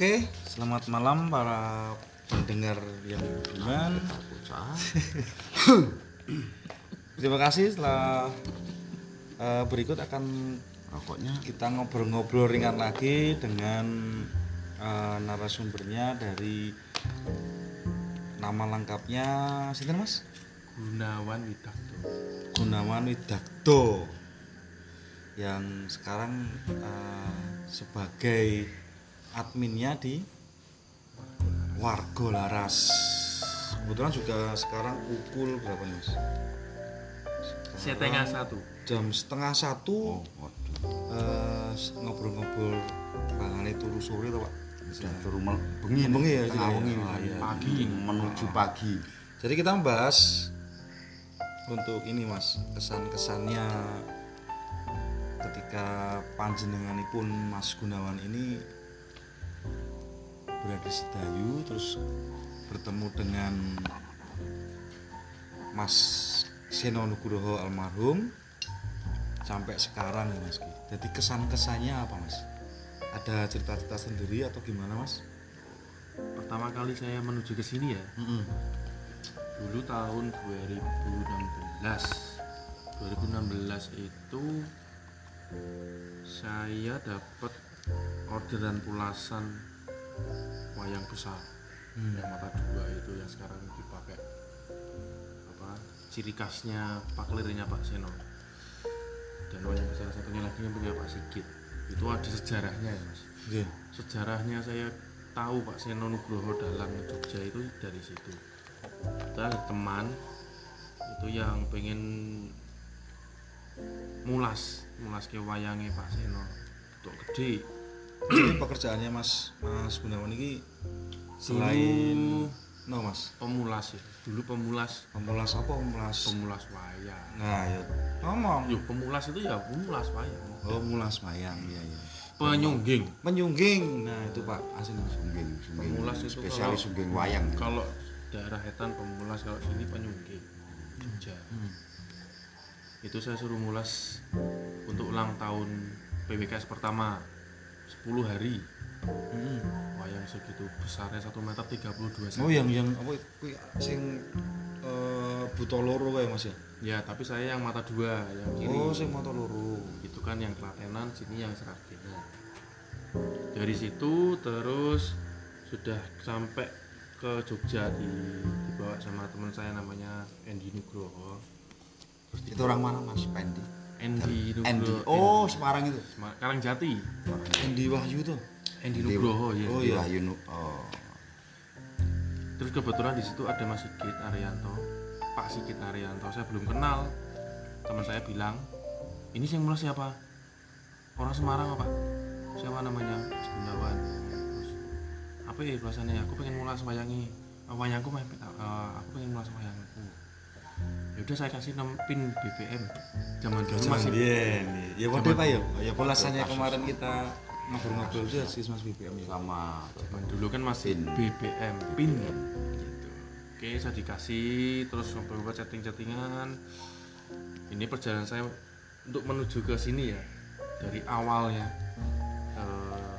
Oke, selamat malam para pendengar yang budiman. Terima kasih setelah eh, berikut akan rokoknya kita ngobrol-ngobrol ringan lagi dengan eh, narasumbernya dari nama lengkapnya sinten Mas? Gunawan Widakto Gunawan Widakto yang sekarang eh, sebagai adminnya di Wargo Laras. Kebetulan juga sekarang pukul berapa nih mas? setengah satu Jam setengah satu oh waduh eh, ngobrol-ngobrol bangane turu sore tuh pak. sudah turu mel- bengi. Bengi ya, tengah jadi wengi ya. iya. Pagi. menuju pagi Jadi kita membahas untuk ini mas kesan-kesannya ketika panjenenganipun Mas Gunawan ini berada di Sedayu terus bertemu dengan Mas Seno Nugroho almarhum sampai sekarang ya Mas. Jadi kesan-kesannya apa Mas? Ada cerita-cerita sendiri atau gimana Mas? pertama kali saya menuju ke sini ya Mm-mm. dulu tahun 2016 2016 itu saya dapat orderan pulasan wayang besar. Hmm. yang mata dua itu yang sekarang dipakai apa ciri khasnya paklirnya Pak Seno. Dan wayang besar satunya lagi yang punya Pak Sigit. Itu ada sejarahnya ya mas. Oke. sejarahnya saya tahu Pak Seno Nugroho dalam Jogja itu dari situ. Kita ada teman itu yang pengen mulas mulas ke wayangnya Pak Seno. Untuk gede Jadi pekerjaannya Mas Mas Gunawan ini selain Dulu no Mas? pemulas ya. Dulu pemulas. Pemulas apa pemulas? Pemulas wayang. Nah ya ngomong. Yuk, pemulas itu ya pemulas wayang. Oh mulas mayang iya iya. Penyungging. Penyungging nah itu Pak asin sungging sungging. Pemulas itu spesialis kalau- sungging wayang. kalau daerah Hetan pemulas kalau sini penyungging Jogja Hmm. itu saya suruh mulas untuk ulang tahun PBKS pertama 10 hari. Mm-mm. wayang segitu besarnya 1 meter 32 cm. Oh yang yang apa kuwi sing eh buta loro kayak Mas ya? Ya tapi saya yang mata dua yang kiri. Oh sing motor loro. Itu kan yang Klatenan sini yang Seragen dari situ terus sudah sampai ke Jogja di, dibawa sama teman saya namanya Endi Nugroho. Terus itu orang mana mas? Pendi Endi Nugroho. Oh Semarang itu? Sema- Karangjati. Endi Wahyu tuh. Endi Nugroho ya Oh, iya. Wahyu Nu- oh. Terus kebetulan di situ ada Mas Sigit Arianto. Pak Sigit Arianto. Saya belum kenal. Teman saya bilang ini yang mulai siapa? Orang Semarang apa siapa namanya? Mas Gunawan terus apa ya bahasanya aku pengen mulai wayangi wayangku mah eh, aku pengen mulai wayangku yaudah saya kasih nom pin BBM zaman dulu masih biyen ya waduh Pak ya? ya pulasannya kemarin kita ngobrol-ngobrol juga sih Mas BBM ya. Sama. Zaman dulu kan masih Pin. BBM pin. Gitu. Oke saya dikasih terus ngobrol chatting-chattingan. Ini perjalanan saya untuk menuju ke sini ya dari awalnya. Eh,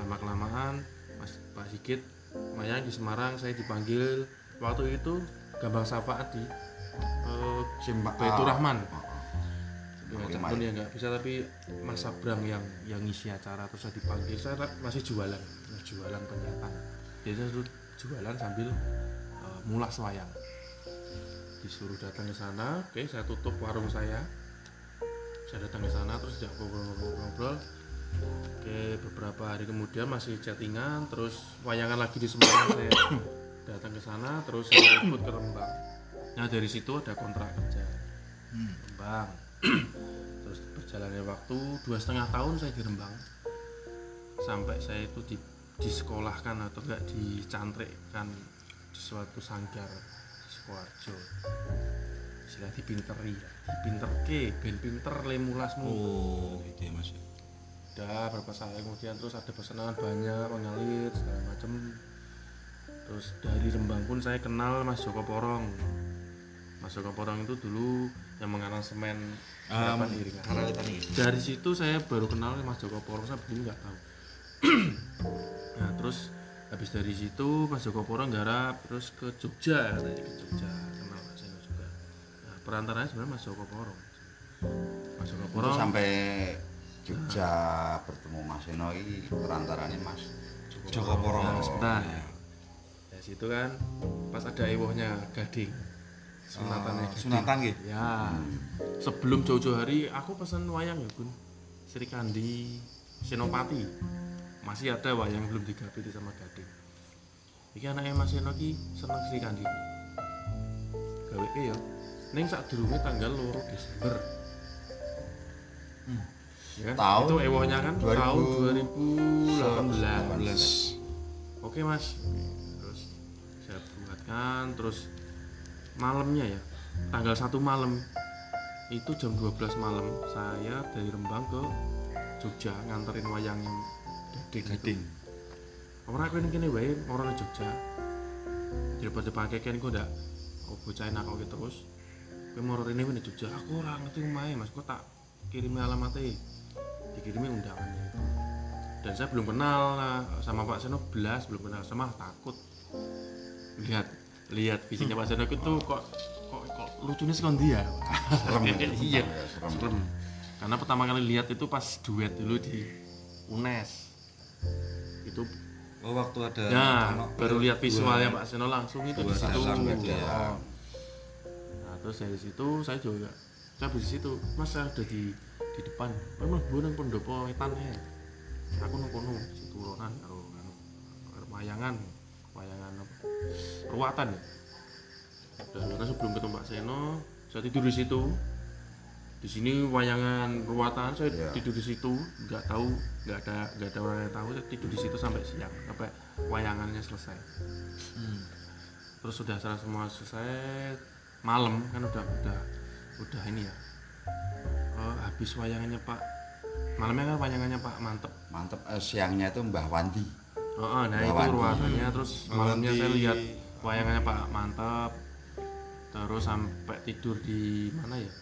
lama kelamaan Mas Pak Sigit Mayang di Semarang saya dipanggil. Waktu itu Gambang Sapaat di eh, Simba Baitur ah. Rahman. Oh, oh. Ya, Oke, pun ya nggak bisa tapi Mas Abrang yang yang ngisi acara terus saya dipanggil saya masih jualan. Jualan penyetan jadi saya dulu jualan sambil eh, mulas wayang disuruh datang ke sana oke saya tutup warung saya. Saya datang ke sana terus dia ngobrol-ngobrol oke beberapa hari kemudian masih chattingan terus wayangan lagi di Semarang saya datang ke sana terus saya ikut ke Rembang. Nah dari situ ada kontrak kerja. Rembang. Terus berjalannya waktu dua setengah tahun saya di Rembang. Sampai saya itu di, disekolahkan atau enggak dicantrikkan di suatu sanggar di Sukoharjo istilah dipinteri dipinterke ben pinter lemulasmu. Oh gitu ya Mas. Udah berapa saya kemudian terus ada pesanan banyak mengalir segala macam terus dari Rembang pun saya kenal Mas Joko Porong. Mas Joko Porong itu dulu yang mengaransemen Um, Haralitan ini dari situ saya baru kenal Mas Joko Porong saya belum nggak tahu. Nah terus habis dari situ Mas Joko Poro nggarap terus ke Jogja katanya ke Jogja kenal Pak Seno juga. Nah perantaranya sebenarnya Mas Joko Poro Mas Joko Poro Itu sampai Jogja bertemu Mas Eno ini perantaranya Mas Joko Poro. Nah, sebentar. ya situ kan pas ada ewohnya Gading. Sunatannya Oh, Gading. sunatan gitu. ya. Sebelum jauh-jauh hari aku pesan wayang ya Gun Sri Kandi Senopati. Masih ada wayang belum digawe di sama Gading. Iki anaknya Mas Seno ki seneng Sri Kandi. Gawe ke ya ning sak durunge tanggal loro Desember. Ya kan? Tahun itu ewohnya kan 2000 tahun 2018 18. oke mas buatkan terus malamnya ya tanggal satu malam. Itu jam 12 malam saya dari Rembang ke Jogja nganterin wayang yang gading. Gading. orang aku ini kini wae? Orang Jogja. Daripada pakai kan kok ndak bocah enak kok terus gue mau ini ini Jogja? Aku orang ngerti main mas kok tak kirimi alamatnya? Dikirimi undangannya itu. Dan saya belum kenal sama Pak Seno belas belum kenal sama takut lihat lihat fisiknya Pak Seno itu kok kok kok lucunya sekon dia. Serem iya ya, serem. serem. Karena pertama kali lihat itu pas duet dulu di UNES. Itu Oh waktu ada ya baru lihat visualnya Pak Seno langsung itu di situ. gitu ya. Oh. nah terus dari situ saya juga saya di situ mas saya udah di di depan. Memang bulan pendopo etan ya aku nang kono si turunan karo karo karo wayangan ruatan ya dan karena sebelum ketemu Pak Seno saya tidur di situ di sini wayangan ruatan saya Iya. tidur di situ nggak tahu nggak ada nggak ada orang yang tahu saya tidur di situ sampai siang sampai wayangannya selesai Hmm. terus sudah salah semua selesai malam kan udah udah udah ini ya Eh, habis wayangannya Pak malamnya kan wayangannya Pak mantep Mantep eh, siangnya itu Mbah Wandi. Oh, oh, nah itu Lawan. ruangannya terus malamnya saya lihat wayangannya Pak mantap terus sampai tidur di mana ya?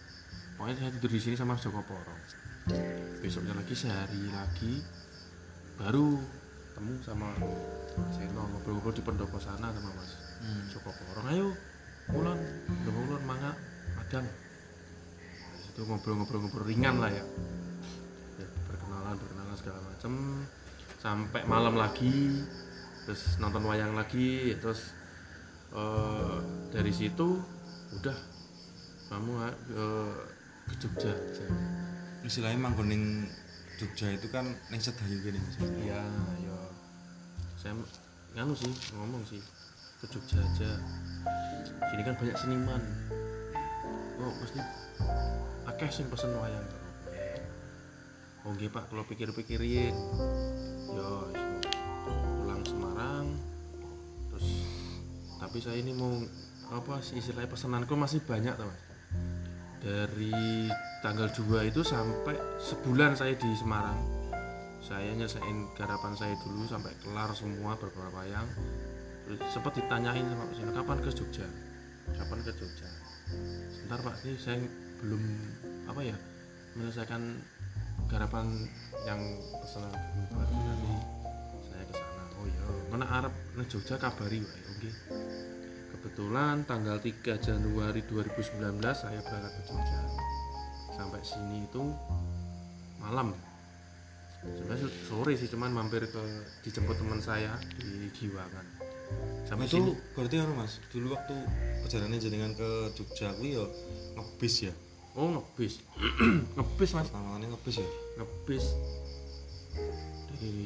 Pokoknya saya tidur di sini sama Joko Poro. Besoknya lagi sehari lagi baru ketemu sama Seno ngobrol-ngobrol di pendopo sana sama Mas Hmm. Joko Poro. Ayo mulon udah mulon mangga madang situ ngobrol-ngobrol-ngobrol ringan lah ya. Ya, perkenalan perkenalan segala macem. Sampai malam lagi terus nonton wayang lagi terus eh, dari situ udah. Kamu eh, ke Jogja Istilahnya manggoning Jogja itu kan neng sedayu gini iya ya saya nganu sih ngomong sih. Ke Jogja aja. Sini kan banyak seniman. Oh mesti akeh sing pesen wayang. Oh nggih pak. Kalau pikir-pikirin ya wis, pulang Semarang. Terus tapi saya ini mau apa sih istilahnya pesananku masih banyak teman dari tanggal 2 itu sampai sebulan saya di Semarang. Saya nyesain garapan saya dulu sampai kelar semua beberapa terus sempat ditanyain sama Pak kapan ke Jogja? Kapan ke Jogja? Sebentar Pak ini saya belum apa ya menyelesaikan garapan yang pesanan baru nanti saya ke sana. Oh iya mana Arab ke Jogja kabari wae oke kebetulan tanggal 3 Januari 2019 saya berangkat ke Jogja. Sampai sini itu malam. Sebenarnya sore sih cuman mampir ke dijemput teman saya di Giwangan sampai itu sini. berarti kan mas? Dulu waktu perjalanan jenengan ke Jogja aku ya ngebis ya? Oh ngebis. Ngebis mas. Kali ngebis ya? Ngebis. Dari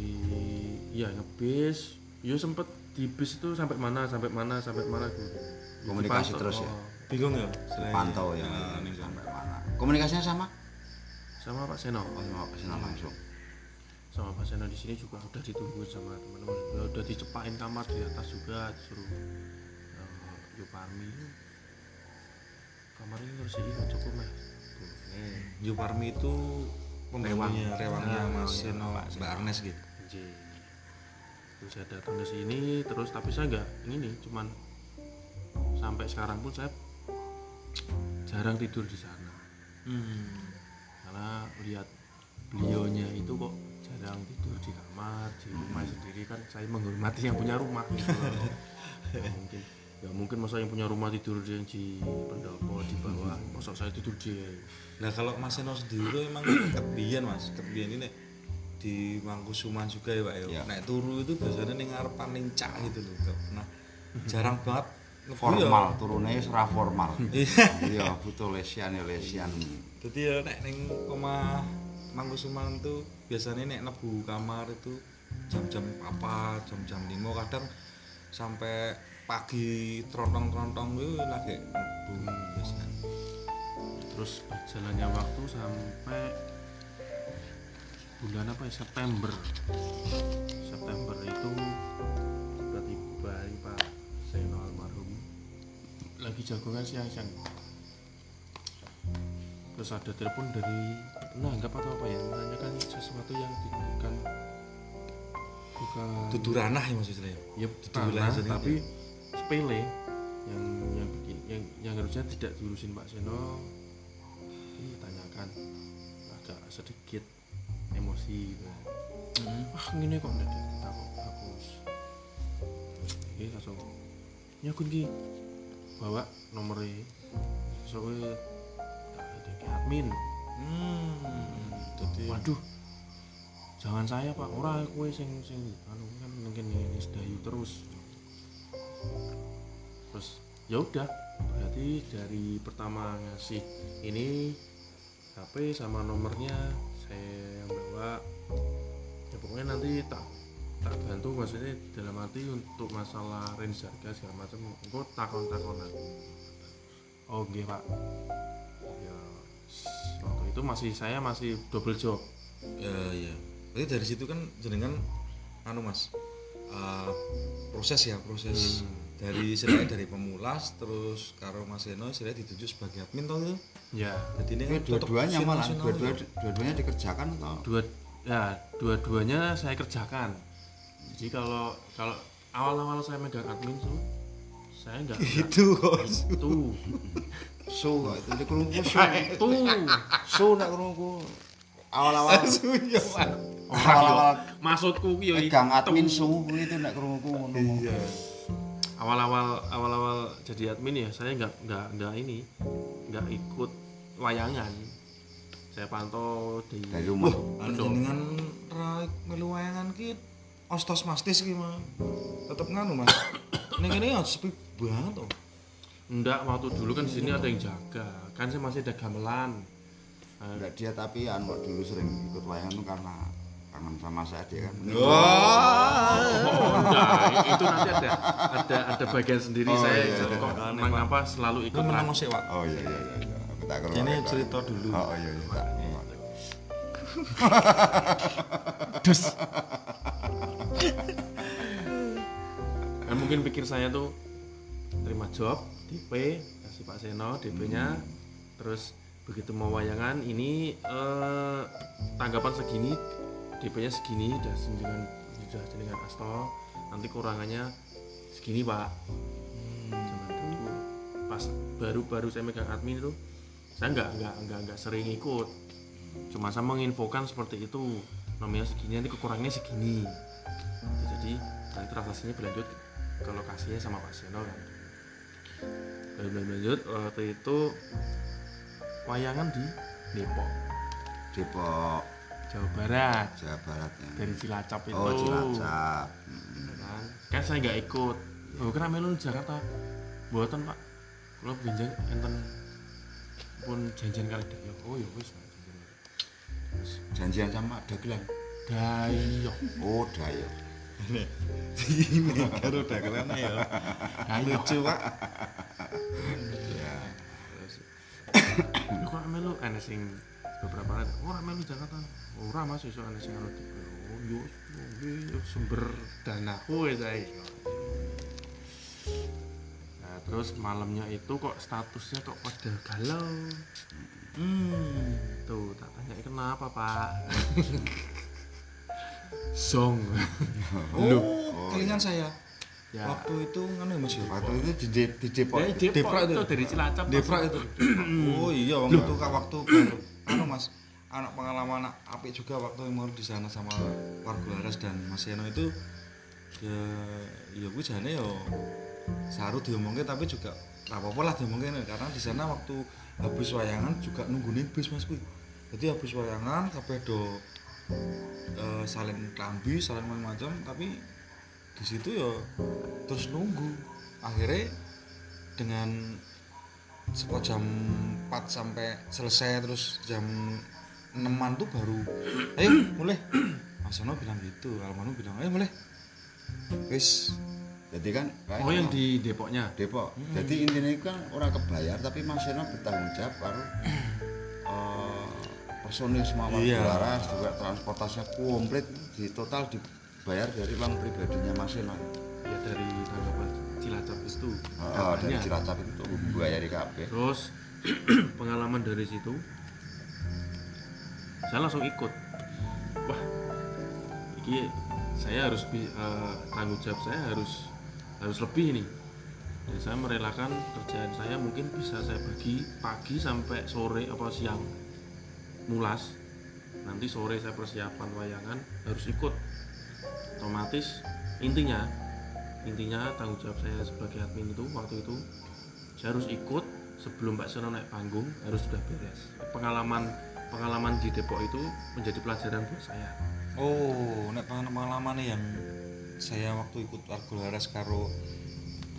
ya ngebis ya sempet di bis itu sampai mana sampai mana sampai mana gitu Komunikasi Dipantau. terus ya? Oh, bingung ya. Pantau ya. Nah, ini sampai mana. Komunikasinya sama? sama Pak Seno Oh, sama Pak Seno langsung. sama Pak Seno di sini juga udah ditungguin sama teman-teman Ya, udah dicepain kamar di atas juga disuruh uh, Yuparmi kamarnya harus ini cukup mah. Yuparmi itu pembantunya Rewang. rewangnya Mas Seno Pak Seno. Mbak Arnes gitu Anjing. Saya datang ke sini terus tapi saya nggak ini cuman sampai sekarang pun saya jarang tidur di sana hmm. karena lihat beliaunya itu kok jarang tidur di kamar di rumah sendiri kan saya menghormati yang punya rumah gitu. Nggak mungkin ya mungkin masa yang punya rumah tidur di di pendopo di bawah masa saya tidur di Nah kalau Mas Seno sendiri emang kebian mas, kebian ini di Mangkusuman juga ya pak ya. Naik turu itu biasanya nih ngarepan ning cak gitu loh. Gak pernah jarang banget ya. formal turunnya ora formal Iya. iya butuh lesian ya lesian Jadi ya nek ning omah Mangkusuman tuh biasanya nek nebu kamar itu jam-jam apa, jam-jam lima kadang sampai pagi trontong-trontong itu lagi nebu biasanya. terus berjalannya waktu sampai bulan apa ya? September. September itu tiba-tiba Pak. Seno almarhum. Lagi jagongan siang-siang terus ada telepon dari penanggap atau apa ya? Menanyakan sesuatu yang bukan bukan Dudu ranah ya maksudnya ya. ya Dudu tanah, wilayah sendiri. tapi sepele yang yang bikin yang yang harusnya tidak diurusin Pak Seno. Ini tanyakan agak sedikit emosi gitu. ah ini kok kita kok hapus ini langsung nyakun ki bawa nomornya soalnya ada ke admin. Hmm. Jadi waduh. Jangan saya pak. Ora kue sing sing anu kan mungkin ini sedayu terus. Terus ya udah. Berarti dari pertama ngasih ini HP sama nomornya saya yang bawa ya pokoknya nanti tak tak bantu maksudnya dalam arti untuk masalah range harga segala macam engko takon takonan oh nggih pak. Ya waktu itu masih saya masih double job. Ya ya. Berarti dari situ kan jenengan anu mas eh, proses ya proses. Hmm. Dari istilahnya dari pemulas terus karo Mas Eno istilahnya ditunjuk sebagai admin toh itu ya. Jadi ini kan dua-duanya malah. dua-dua ya. dua-duanya dikerjakan atau dua ya dua-duanya saya kerjakan. Jadi kalau kalau awal-awal saya megang admin tuh saya nggak nggak- itu su kok itu di kerungku su? Tuh su nak kerungku awal-awal. Sunya Pak. awal-awal. Maksudku yo pegang admin itu. su itu nak kerungku ngono. Iya awal-awal awal-awal jadi admin ya saya nggak nggak nggak ini nggak ikut wayangan. Saya pantau di dari rumah. Ra melu wayangan ki ostos mastis ki mah tetep nganu mas. Ning kene ya sepi banget toh enggak waktu dulu kan di sini ada yang jaga. Kan saya masih ada gamelan. Enggak dia tapi anu dulu sering ikut wayangan tuh karena kangen sama saya dia kan. Wah Oh, enggak, itu nanti ada ada ada bagian sendiri. Oh, saya iya, kok iya. mengapa selalu itu ikut menang sih pak oh iya iya iya iya. tak kerungu ini cerita dulu. Oh iya iya tak dus. Kan mungkin pikir saya tuh terima job DP kasih Pak Seno DP-nya terus begitu mau wayangan ini eh, tanggapan segini DP-nya segini udah dengan sudah dengan asto nanti kurangannya segini Pak. Dulu pas baru-baru saya megang admin itu saya nggak nggak nggak nggak sering ikut. Cuma saya menginfokan seperti itu. Nomornya segini nanti kekurangannya segini. Jadi nanti transaksinya berlanjut ke lokasinya sama Pak Seno kan. Berlanjut waktu itu wayangan di Depok. Depok. Jawa Barat. Jawa Barat ya. Dari Cilacap itu. Oh Cilacap. Mm. Kan saya nggak ikut. Oh kenapa melu Jakarta. Buatan pak. Kalau benjang enten pun janjian kali dayo oh ya wis janjian. Sama dagelan? Dayo. Oh dayo. Ini. Karo dagelan ya. Lucu pak. Ya. Kok melu ana sing beberapa ada ora melu Jakarta? Ora mas iso ana sing yo sumber danaku ya saya nah terus malamnya itu kok statusnya kok pada galau. Hmm tuh tak tanya kenapa pak? Song. Oh kelingan saya. Ya. Waktu itu nganu ya mas ya? Waktu itu di, De- di Depok. Dari Depok, itu. itu. dari Cilacap Devra itu. Oh iya waktu itu waktu anu mas anak pengalaman apik juga waktu yang mau di sana sama warga dan Mas Yano itu ya ya gue jane yo saru diomongke tapi juga apa-apa lah diomongke karena di sana waktu habis wayangan juga nungguin bis mas kuwi. Jadi habis wayangan kabeh do eh, saling klambi saling macam-macam tapi di situ ya terus nunggu. Akhirnya dengan sekitar jam 4 sampai selesai terus jam 6 tuh baru ayo mulai. Mas Sono bilang gitu Almanu bilang ayo mulai. Wis jadi kan oh yang ono. di Depoknya? Depok. Jadi intinya kan orang kebayar tapi Mas Seno bertanggung jawab karo eh, personil semua Iya. Waras juga transportasinya komplit di total dibayar dari uang pribadinya Mas Seno ya dari tanggapan Cilacap itu Oh, dari. Cilacap itu bayar di KB terus pengalaman dari situ saya langsung ikut. Wah ini saya harus eh, tanggung jawab saya harus harus lebih nih dan saya merelakan kerjaan saya mungkin bisa saya bagi pagi sampai sore apa siang mulas. Nanti sore saya persiapan wayangan harus ikut. Otomatis intinya intinya tanggung jawab saya sebagai admin itu waktu itu saya harus ikut sebelum Mbak Seno naik panggung harus sudah beres. Pengalaman pengalaman di Depok itu menjadi pelajaran buat saya. Oh nek pengalaman yang saya waktu ikut Argo Laras karo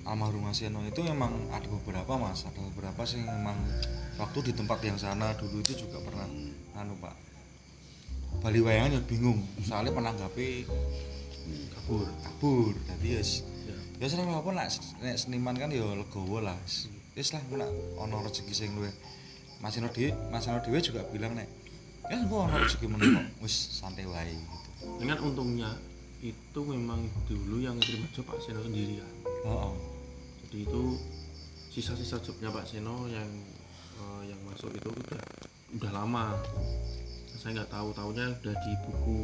almarhum Mas Yeno itu memang ada beberapa mas. Ada beberapa sih memang waktu di tempat yang sana dulu itu juga pernah anu pak. Bali wayangan ya bingung. Soalnya menanggapi kabur. Kabur. Jadi yes ya. ya serang apa nek nek seniman kan ya legowo lah. Wis lah nek ana rezeki sing luwe Mas Eno dhewe Mas Eno dhewe juga bilang nek ya gua ana rezeki kok wis santai wae gitu. Dengan untungnya itu memang dulu yang terima job Pak Seno sendiri kan heeh. Jadi itu sisa-sisa jobnya Pak Seno yang eh, yang masuk itu udah udah lama. Saya nggak tahu tahunya udah di buku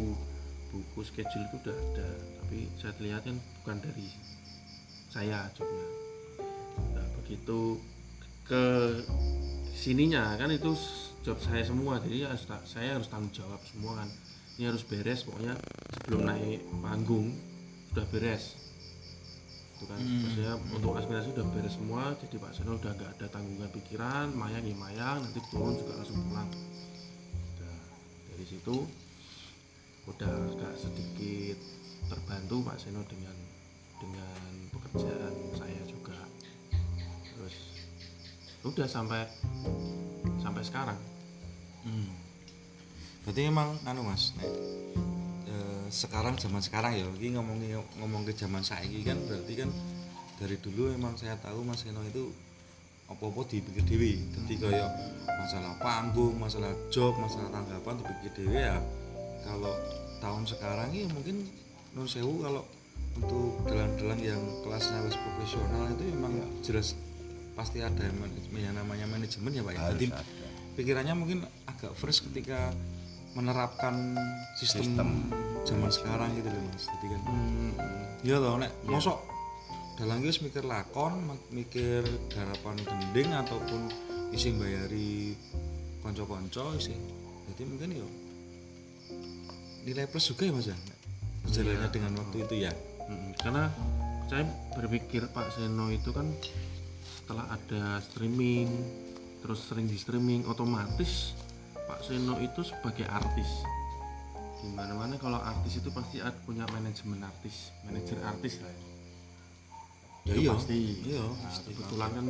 buku schedule itu udah ada. Tapi saya lihat kan bukan dari saya jobnya. Nah begitu ke sininya kan itu job saya semua jadi harus ta- saya harus tanggung jawab semua kan. Ini harus beres pokoknya sebelum naik panggung sudah beres. Itu kan. Hmm. maksudnya untuk aspirasi udah beres semua jadi Pak Seno udah nggak ada tanggungan pikiran mayang ya mayang nanti turun juga langsung pulang. Udah, dari situ udah agak sedikit terbantu Pak Seno dengan dengan pekerjaan saya udah sampai sampai sekarang Hmm. Berarti emang anu Mas, nek eh, sekarang zaman sekarang ya, ini ngomongin ngomong ke zaman saiki kan berarti kan dari dulu emang saya tahu Mas Eno itu apa-apa dipikir dewi. Jadi kayak masalah panggung, masalah job, masalah tanggapan dipikir dewi ya. Kalau tahun sekarang ini mungkin nun sewu kalau untuk dalang-dalang yang kelasnya wis profesional itu emang jelas pasti ada manajemen yang namanya manajemen ya Pak ya. Jadi pikirannya mungkin agak fresh ketika menerapkan sistem, Sistem. zaman sekarang gitu loh mas. Jadi kan hmm, iya toh nek mosok. Dalang wis mikir lakon mikir garapan gending ataupun isi bayari konco-konco isi jadi mungkin yo nilai plus juga ya mas ya berjalannya Iya. dengan waktu itu ya. Mm, karena saya berpikir Pak Seno itu kan setelah ada streaming terus sering di streaming otomatis Pak Seno itu sebagai artis di mana-mana kalau artis itu pasti ada punya manajemen artis manajer artis lah ya. ya Itu iya pasti iya Nah, pasti. kebetulan kan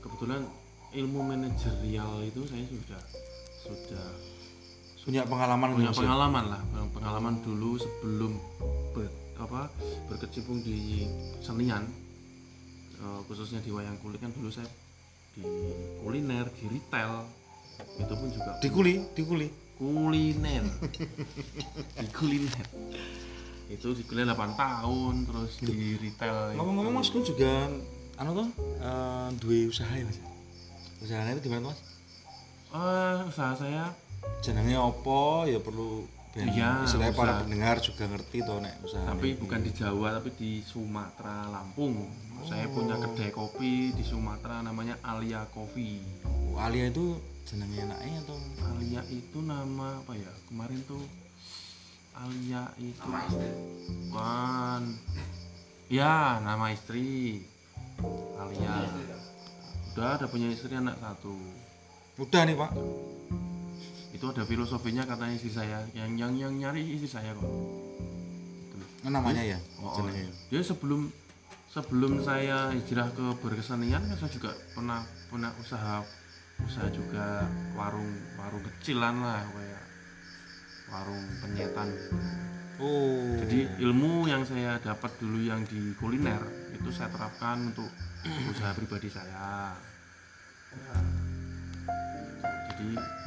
kebetulan ilmu manajerial itu saya sudah sudah punya pengalaman punya ya? pengalaman lah pengalaman dulu sebelum ber, apa berkecimpung di senian khususnya di wayang kulit kan dulu saya di kuliner di retail itu pun juga di kuli di kuli. Kuliner. Di kuliner. Itu di kuliner 8 tahun terus di retail. Ngomong-ngomong mas kun juga anu tuh eh, dua usaha ya mas? Usahanya itu di mana mas? Eh, usaha saya jenenge apa? Ya perlu Iya, istilahnya para usaha. pendengar juga ngerti toh nek usaha tapi bukan di Jawa tapi di Sumatera Lampung. Saya punya kedai kopi di Sumatera namanya Alia Coffee. Alia itu jenenge enaknya atau? Alia itu nama apa ya? Kemarin tuh Alia itu kan ya nama istri. Alia. Udah ada punya istri anak satu. Udah nih pak. Itu ada filosofinya katanya istri saya yang yang yang nyari istri saya kok Ini namanya ya. Oh, jenenge. dia sebelum sebelum saya hijrah ke berkesenian kan saya juga pernah pernah usaha usaha juga warung warung kecilan lah kayak warung penyetan Oh. jadi ilmu yang saya dapat dulu yang di kuliner itu saya terapkan untuk usaha pribadi saya Ya. jadi ya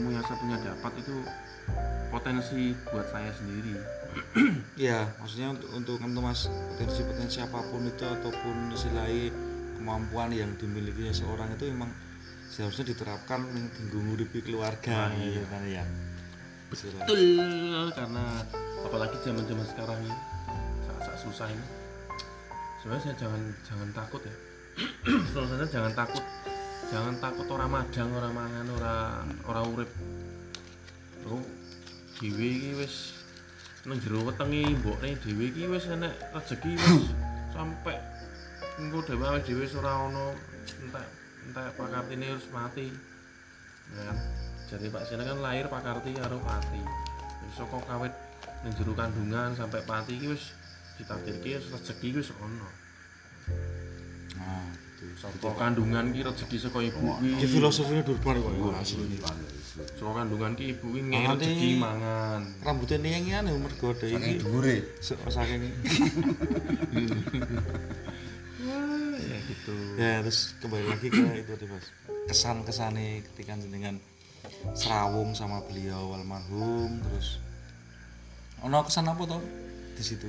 ilmu yang saya punya dapat itu potensi buat saya sendiri Iya, maksudnya untuk untuk untuk mas potensi-potensi apa pun itu ataupun istilahnya kemampuan yang dimiliki seorang itu memang seharusnya diterapkan yang tinggung uripi keluarga Nah, iya. gitu kan ya. Betul karena apalagi zaman zaman sekarang ini saat susah ini sebenarnya saya jangan jangan takut ya sebenarnya jangan takut jangan takut orang madang orang mangan orang orang urip. Lo dhewe iki wis nang jero wetenge mbokne dhewe iki wis enek rezeki wis sampai engko dhewe awake dhewe wis ora ono entek entek pakartine harus mati. Ya jadi Pak Sina kan lahir Pak Karti karo Pati. Wis saka kawit ning jero kandungan sampai Pati iki wis ditakdirke rezeki wis ono. Nah. Saka kandungan ki rezeki saka ibu Ini ki filosofinya durban kok ya asli. saka kandungan ki ibu ki ngene rezeki nih. mangan Rambutnya nengengian ya mergo Saking iki. dhuwure. Se- Saking Wah, ya gitu ya terus kembali lagi ke itu tadi mas kesan kesannya ketika dengan serawung sama beliau almarhum terus ono kesan apa toh di situ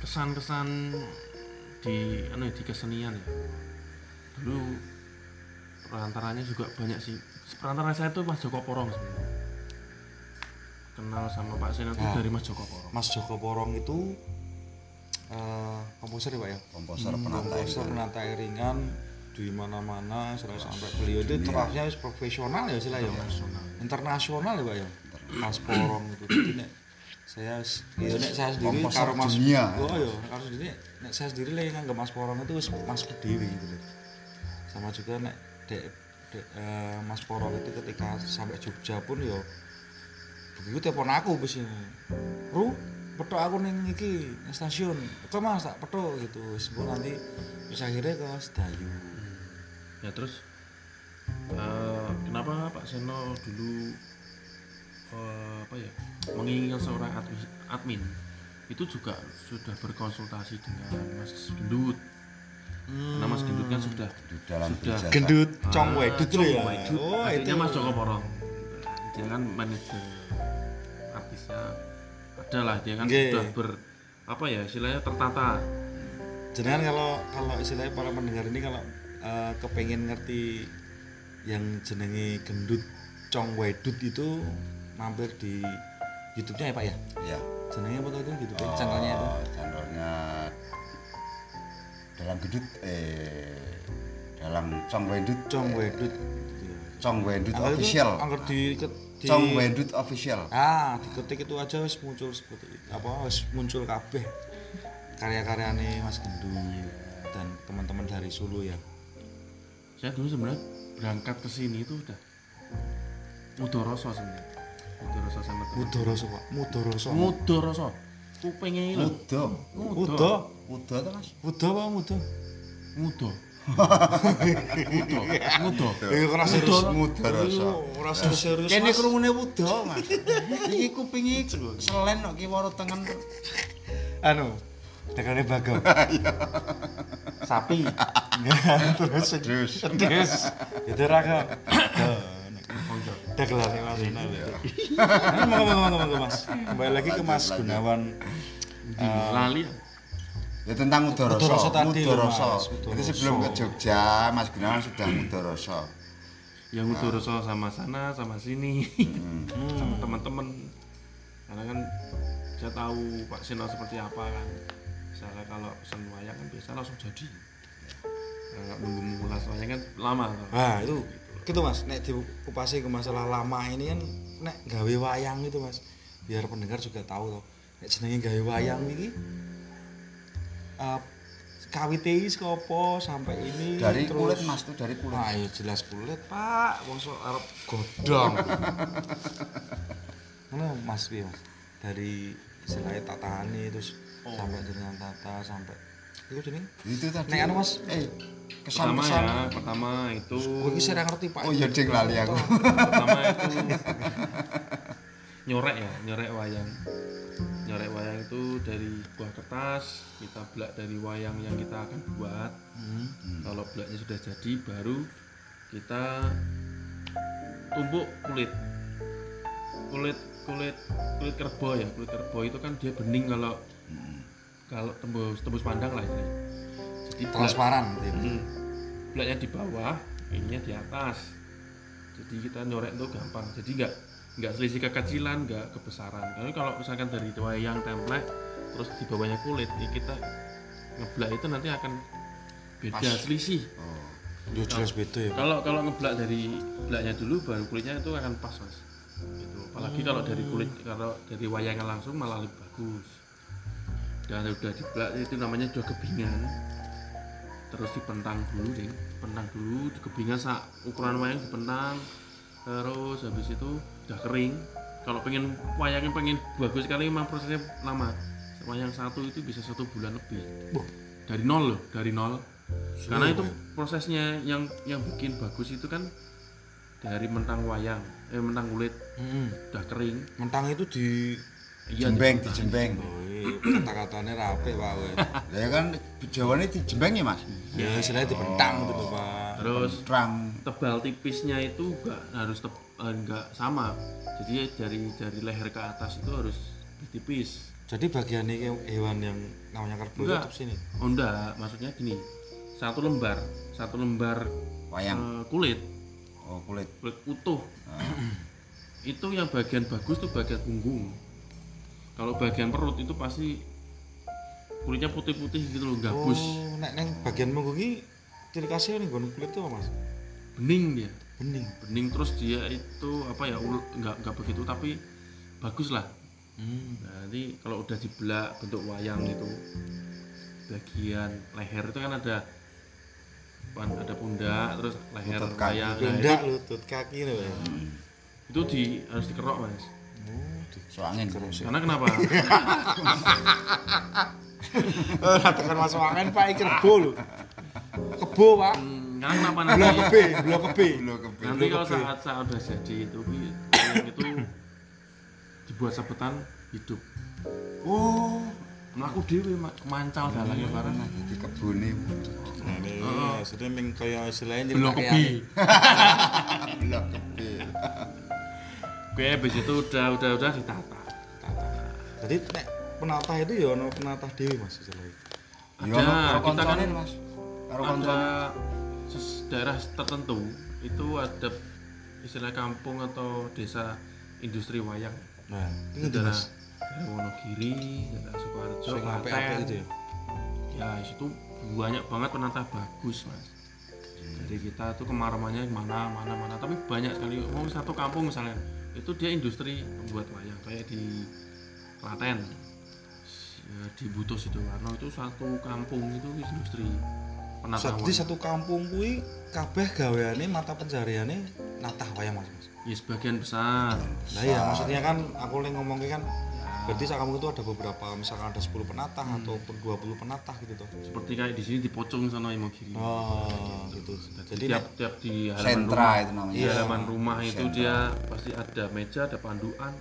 kesan-kesan di anu ya, di kesenian ya. Dulu perantaranya juga banyak sih. Perantara saya tuh Mas Joko Porong sebenarnya kenal sama Pak Sen itu Nah. dari Mas Joko Porong. Mas Joko Porong itu eh komposer ya pak ya? Komposer penata komposer iringan. penata iringan di mana-mana sampai sampai beliau itu terasnya profesional ya sih lah ya? Nasional internasional ya pak ya? Mas Porong itu saya ya nek saya sendiri Komposer karo Mas dunia. oh ya karo sendiri. Nek saya sendiri lah yang nganggep Mas Porong itu wis Mas Dewi gitu loh sama juga nek dek dek, eh, Mas Porong itu ketika sampai Jogja pun ya begitu telepon aku bis ini Ru petok aku ning iki stasiun. Kok mas tak petok? gitu. Sebelum nanti terus akhirnya ke Sedayu ya terus eh, kenapa Pak Seno dulu eh, apa ya menginginkan seorang admin, admin itu juga sudah berkonsultasi dengan Mas Gendut karena Mas Gendut kan sudah Di dalam Sudah. berjasa. gendut Ah, cong wedut Cong lho ya Wedut. oh Adiknya itu Mas Joko Porong dia kan manajer artisnya ada lah dia kan Nggih. sudah ber apa ya istilahnya tertata Jenengan kalau kalau istilahnya para pendengar ini kalau eh, kepengen ngerti yang jenenge gendut cong wedut itu mampir di YouTube-nya ya Pak ya. Ya. Jenenge apa itu YouTube channelnya itu? Oh, channelnya dalam gedut eh dalam Cong Wendut Cong eh, wedut. Cong Wendut itu- official. Angger di, di Cong Wendut official. Ah, diketik itu aja wis muncul seperti itu. Apa wis muncul kabeh karya-karyane Mas Gendut dan teman-teman dari Solo ya. saya dulu sebenarnya berangkat ke sini itu udah mudoroso sebenarnya Mudarasa sama Mudoroso, Pak. Mudarasa. Mudarasa. Kupinge ilang. Mudo. Mudo. Mudo ta, Mas? Mudo apa mudo? Mudo. Mudo. Mudo. Iki ora serius mudoroso. Ora serius. Kene krungune mudo, Mas. Iki kupinge selen kok kiwa tengen. Anu, tekane bagong. Sapi. Terus. Terus. Itu raga. Mas Ina Nah, monggo monggo monggo monggo mas kembali lagi ke mas Gunawan eh, lali Ya tentang Mudoroso. Mudoroso tadi loh, Mudoroso. Mas. Itu sebelum ke Jogja, Mas Gunawan sudah Mudoroso. yang mudoroso sama sana sama sini Hmm. sama teman-teman karena kan saya tahu Pak Seno seperti apa kan misalnya kalau pesen wayang kan biasa langsung jadi nggak nunggu mengulas wayang kan lama tuh. Nah itu gitu mas, nek dikupasi ke masalah lama ini kan nek gawe wayang itu mas biar pendengar juga tahu toh nek jenenge gawe wayang iki eh kawite iki saka apa sampai ini dari terus- kulit mas tuh dari kulit Wah, iya jelas kulit, Pak. Wong sok arep godhong. Ngono Mas piye, Mas? Dari istilahnya tatahane terus sampai dengan tata sampai Iku jeneng itu tadi Nek anu, Mas. eh pertama kesan-kesan ya pertama itu Gue sing ora ngerti, Pak. oh iya ding lali aku. Pertama itu nyorek ya nyorek wayang. Nyorek wayang itu dari buah kertas kita belak dari wayang yang kita akan buat. Hmm. kalau belaknya sudah jadi baru kita tumbuk kulit. Kulit kulit kulit kerbau ya kulit kerbau itu kan dia bening kalau kalau tembus tembus pandang lah ini jadi Transparan. Hmm. Belaknya di bawah, ininya di atas. Jadi kita nyorek itu gampang. Jadi nggak nggak selisih kekecilan, nggak kebesaran. Tapi kalau misalkan dari wayang template, terus di bawahnya kulit, ya kita ngeblak itu nanti akan beda Pas. selisih. oh Yo jelas beda ya. Kalau kalau ngeblak dari belaknya dulu, baru kulitnya itu akan pas mas. Gitu. Apalagi kalau dari kulit, kalau dari wayangnya langsung malah lebih bagus. Dan udah dibelak itu namanya dua kebingan. Terus dipentang dulu deh, pentang dulu, kebingan sak ukuran wayang dipentang. Terus habis itu udah kering. Kalau pengen wayangnya pengen bagus sekali memang prosesnya lama. Wayang satu itu bisa satu bulan lebih. Wah. Dari nol loh, dari nol. Karena itu Pak. prosesnya yang yang bikin bagus itu kan dari mentang wayang, eh mentang kulit Heeh. udah kering. Mentang itu di jembeng di- di jembeng Oh, iya, kata-katanya rapi, Pak. ya kan jawabannya di jembeng ya mas Ya istilahnya dibentang gitu loh, Pak. Terus terang tebal tipisnya itu enggak harus teb, eh, enggak sama. Jadi dari dari leher ke atas itu harus tipis. Jadi bagian ini hewan yang namanya kerbau itu Enggak. tetap sini. Oh enggak, maksudnya gini. Satu lembar, satu lembar wayang eh, kulit, oh kulit kulit utuh. Ah. Itu yang bagian bagus tuh bagian punggung. Kalau bagian perut itu pasti kulitnya putih-putih gitu loh, gabus. Oh, nek neng bagian munggu iki ciri khasnya nih gon kulit tuh apa, Mas? Bening dia. Bening. bening terus dia itu apa ya nggak nggak begitu tapi bagus lah Hmm. nanti kalau udah dibelak bentuk wayang itu bagian leher itu kan ada pan- ada pundak terus leher Lutut kaki. wayang nah, Pundak, lutut, kaki nih, Pak. itu di harus dikerok mas Oh, di so angin karena kenapa? Tekan masuk angin Pak iki kebo lho. Kebo, Pak. Hmm, karena kenapa Blok nanti? kebe, blok kebe. belum kebe nanti kalau saat saat udah jadi itu wayang itu dibuat sabetan hidup. Oh. Melaku dewi mancal dalang ya barang nah jadi kebun nih Nah, ini maksudnya ming kaya istilahnya belum kayak- kebi belum Oke, habis itu udah udah udah ditata. Tata. Jadi nek penatah itu ya ono penatah dewi Mas istilahnya. ya Ada, ono karo kita kan mas karo Ada daerah tertentu itu ada istilah kampung atau desa industri wayang. Nah, Itu daerah Wonogiri, daerah Sukoharjo, Klaten. gitu ya. Ya, itu banyak banget penata bagus, Mas. Jadi kita tuh kemaramannya mana mana mana, tapi banyak sekali. Mau satu kampung misalnya, itu dia industri pembuat wayang kayak di Klaten. Ya, di Butuh Sidoarno itu satu kampung itu industri penata Jadi satu kampung kuwi kabeh gaweane mata pencariane natah wayang Mas. Ya sebagian besar. Nah iya, maksudnya kan aku lagi ngomongnya kan berarti sak kampung itu ada beberapa misalkan ada 10 penatah ataupun 20 penatah gitu tuh. Seperti kayak di sini di Pocong sana Imogiri. Oh, gitu. Jadi tiap tiap di halaman sentra rumah, itu namanya di Iya. halaman rumah itu Sentra. dia pasti ada meja, ada panduan.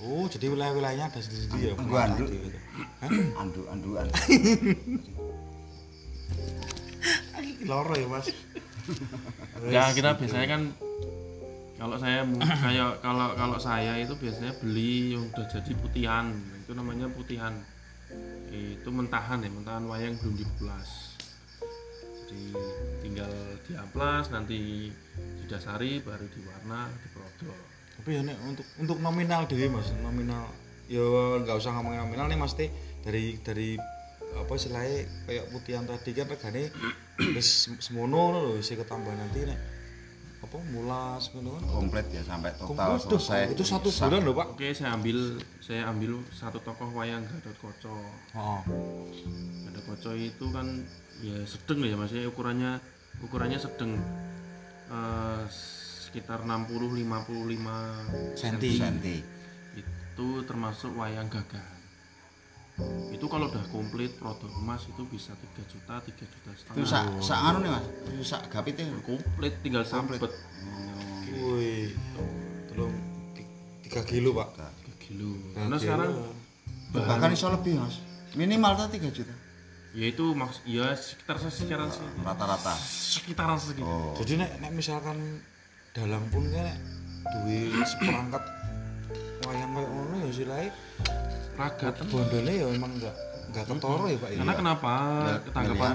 Oh, jadi wilayah-wilayahnya ada sendiri ya. Andu, andu. itu gitu. Hah? andu anduan Loro ya, Mas. Ya kita biasanya kan kalau saya kayak kalau kalau saya itu biasanya beli yang udah jadi putihan itu namanya putihan. Itu mentahan ya mentahan wayang belum diplas jadi tinggal diamplas nanti didasari baru diwarna diprodok Tapi ya nek untuk untuk nominal dhewe Mas, nominal ya nggak usah ngomongin nominal nih Mas teh dari dari apa istilahnya kayak putihan tadi kan regane wis semono lho sih ketambah nanti nek apa mulas ngono kan? Komplit ya sampai total Komplit, selesai. itu satu bulan loh pak. Oke, saya ambil saya ambil satu tokoh wayang Gatot Koco. oh. Gatot Koco itu kan ya sedang ya Mas ya. Ukurannya ukurannya sedang Eh, sekitar 60 55 Senti. senti. Itu termasuk wayang gagah itu kalau udah komplit produk emas itu bisa 3 juta 3 juta itu setengah sak sak anu nih mas? Itu sak gapite? Komplit tinggal Komplit. sambet wih tolong ti- tiga kilo pak. 3 kilo. Nah, karena sekarang bahkan iso lebih mas. Minimal tuh 3 juta? Ya itu maks ya sekitar sekitaran se- rata-rata. Sekitaran segitu oh. Jadi nek, nek misalkan dalang pun kan duwe seperangkat wayang kayak ngono ya silai ragat bondolnya ya emang enggak enggak ketoro ya pak ya? Karena kenapa? Ya, tanggapan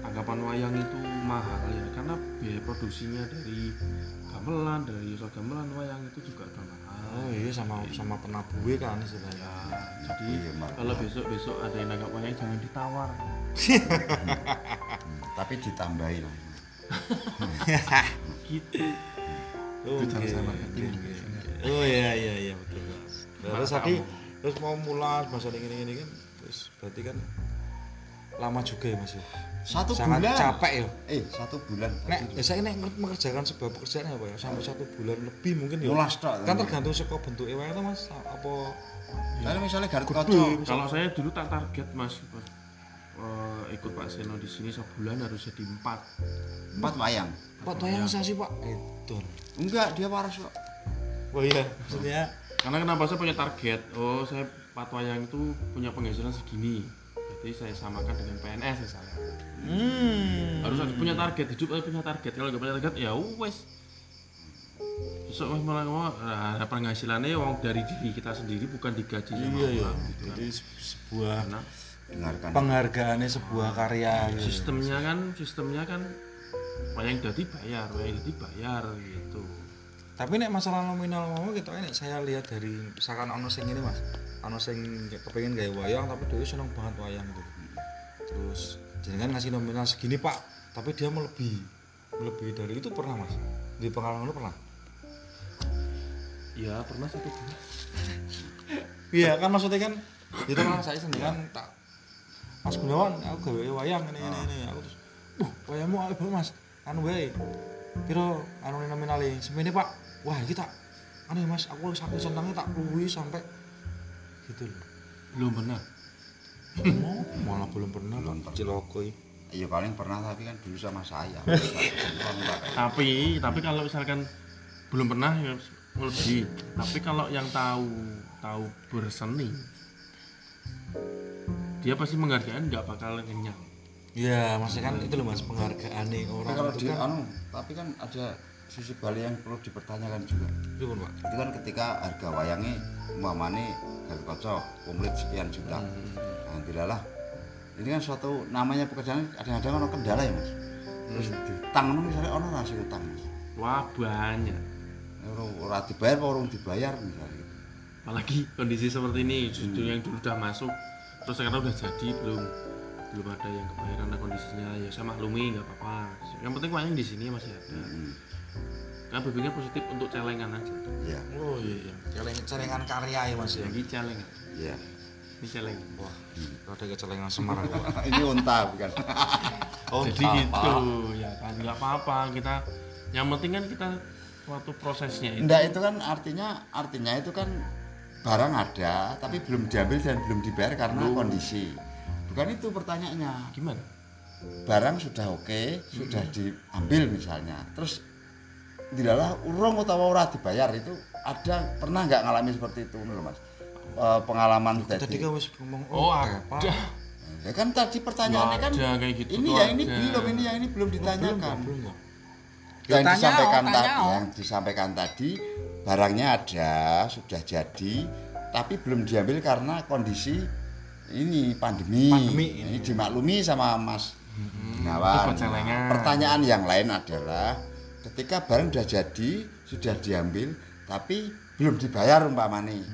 tanggapan wayang itu mahal ya karena biaya produksinya dari gamelan dari usaha gamelan wayang itu juga agak mahal. Oh iya sama sama penabuhe kan istilahnya ya? Jadi Iya, kalau besok besok ada yang nanggap wayang jangan ditawar. Hmm, tapi ditambahi lah gitu. Oh, marketing. oke. Oh iya iya iya betul. Mas. Terus tadi terus mau mulas masa ini ini kan terus berarti kan lama juga ya Mas ya. satu Sangat bulan capek ya. eh satu bulan Nek ya saya nek mengerjakan sebuah pekerjaan apa ya sampai satu bulan lebih mungkin ya. mulas tok Kan tergantung saka bentuk ewe itu Mas apa Soalnya misalnya Garut. Koco kalau saya dulu tak target mas eh, ikut Pak Seno di sini sebulan harus jadi empat empat wayang Pak Toyang sih Pak? Itu. enggak dia waras kok Oh iya, maksudnya karena kenapa saya punya target oh saya Pak Wayang itu punya penghasilan segini jadi saya samakan dengan PNS misalnya hmm. harus ada punya target hidup harus punya target kalau nggak punya target ya wes besok mas malah ngomong nah, penghasilannya uang dari diri kita sendiri bukan digaji sama Iya iya. orang gitu kan. Jadi se- sebuah Karena dengarkan penghargaannya sebuah karya gitu. sistemnya kan sistemnya kan wayang jadi bayar wayang jadi bayar gitu Tapi nek masalah nominal mau gitu nek saya lihat dari misalkan ono sing ini Mas. Ono sing kepengen gawe wayang tapi dia seneng banget wayang gitu. Terus jenengan ngasih nominal segini, Pak, tapi dia melebihi. Melebihi dari itu pernah, Mas? Di pengalaman lu pernah? ya pernah satu Iya, kan maksudnya kan itu kan saya sendiri kan tak Mas Gunawan, aku gawe wayang ini ini ini. Aku terus, "Uh, wayangmu banget, Mas." Anu wae. Piro anu nominale? Semene, Pak. Wah, iki tak anu Mas, aku sampai senengnya tak luwi sampai gitu loh. belum pernah Mau malah belum pernah, Belum Pak. pernah. Ciloko iya paling pernah tapi kan dulu sama saya tapi tapi kalau misalkan belum pernah ya lebih tapi kalau yang tahu tahu berseni dia pasti menghargai nggak bakal kenyang Iya, maksudnya kan itu loh Mas penghargaan nih tapi orang kalau itu di kan. anu tapi kan ada sisi balik yang perlu dipertanyakan juga. Itu kan, Pak. itu kan ketika harga wayangnya umpamane Garut Koco komplit sekian juta. Nah dilalah. Ini kan suatu namanya pekerjaan kadang-kadang ono kendala ya mas. Terus utang ono misalnya ono rasi utang mas. Wah banyak. Ora- ora dibayar apa urung dibayar misalnya gitu. apalagi kondisi seperti ini justru yang dulu udah masuk terus sekarang udah jadi belum belum ada yang kebayar karena kondisinya ya saya maklumi nggak apa-apa. Yang penting wayang di sini masih ada. Hmm, kan berpikir positif untuk celengan aja. Iya. Oh iya, celeng celengan karya ya Mas ya. lagi celeng. Iya. Ini celeng. Wah, ada kecelengan Semarang. Pak. ini unta bukan? Oh, jadi gitu ya kan? Nggak apa-apa kita yang penting kan kita suatu prosesnya itu. Enggak itu kan artinya artinya itu kan barang ada tapi belum diambil dan belum dibayar karena kondisi bukan itu pertanyaannya. Gimana? Barang sudah oke sudah diambil misalnya. Terus dilalah urung utawa ora dibayar itu ada pernah nggak ngalami seperti itu menurut mas? Eh, pengalaman tadi tadi. kan wis ngomong oh oke, Pak. ada. Ya kan tadi pertanyaannya kan ada kayak gitu ini ya ini ada. belum ini yang ini belum Belum, ditanyakan. Pak, belum, Pak. yang Ya, tanya, disampaikan oh, tadi oh. yang disampaikan tadi barangnya ada sudah jadi tapi belum diambil karena kondisi ini pandemi, Pandemi, ini dimaklumi sama Mas itu Gunawan. percelengan. pertanyaan yang lain adalah ketika barang sudah jadi sudah diambil tapi belum dibayar umpamane